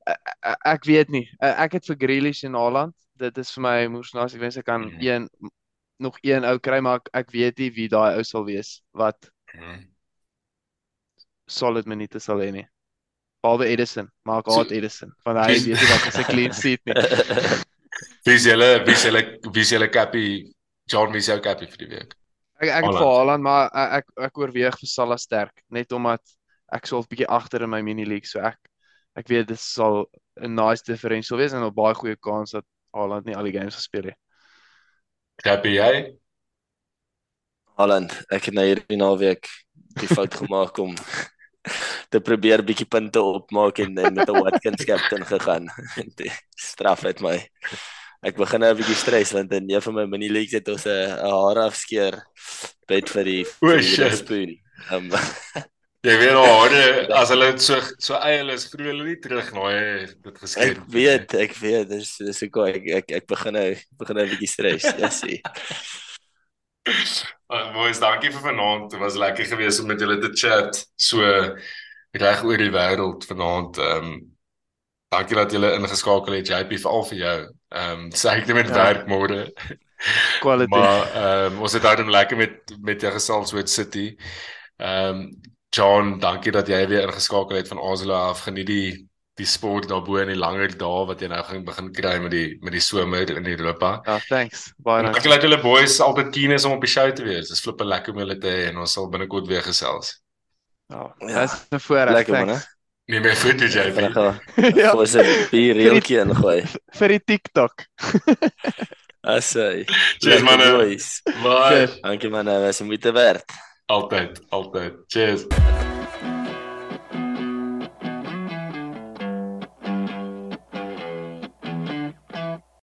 Ek, ek weet nie. Ek het vir Grealish en Haaland. Dit is vir my moersnaas. Ek wens ek kan mm. een nog een ou kry maar ek, ek weet nie wie daai ou sal wees wat mm. solid minute sal hê nie. Behalwe Edison, maar ek haat Edison. Van hy weet nie wat 'n clean sheet nie. [laughs] Wie is julle wie is julle wie is julle cappy John wie is jou cappy vir die week? Ek ek het vir Haaland maar ek ek oorweeg vir Salah sterk net omdat ek sou 'n bietjie agter in my mini league so ek ek weet dit sal 'n nice differential wees en 'n baie goeie kans dat Haaland nie al die games gespeel het. Happy jy? Haaland, ek het nou hierdie naweek die fout gemaak om te probeer bietjie punte opmaak en, en met 'n Watkins captain gegaan. [laughs] Die straf het my. Ek begin nou 'n bietjie stres want in een van my mini leagues het ons 'n haar afskeer bet vir die spoon. Um, [laughs] jy weet al hoor [laughs] as hulle so so eil is glo hulle nie terug nou dit geskep. Ek weet, ek weet dis dis ek ek ek, ek begin nou begin nou 'n bietjie stres. Ja, sien. Uh, [laughs] boys, dankie vir vanaand. Dit was lekker geweest om met julle te chat so reg oor die wêreld vanaand. Ehm um, dankie dat julle ingeskakel het. JP veral vir jou. Ehm um, sê ek dit met ja. werk môre. Quality. Maar ehm um, ons het daarom lekker met met jou gesels oor City. Ehm um, John, dankie dat jy weer ingeskakel het van Azela af. Geniet die die sport daarbo in die langer dae wat jy nou gaan begin kry met die met die somer in Europa. Ja, thanks. Baie dankie. Dankie dat julle boys altyd keen is om op die show te wees. Dis flippe lekker om julle te hê en ons sal binnekort weer gesels. Ja, ja. dis 'n voorreg. Lekker man. Nee, my foto jy. Ja. Ons het hier reeltjie ingooi vir die TikTok. Asai. Cheers man. Bye. Dankie man, was moeite werd. Altyd, altyd. Cheers.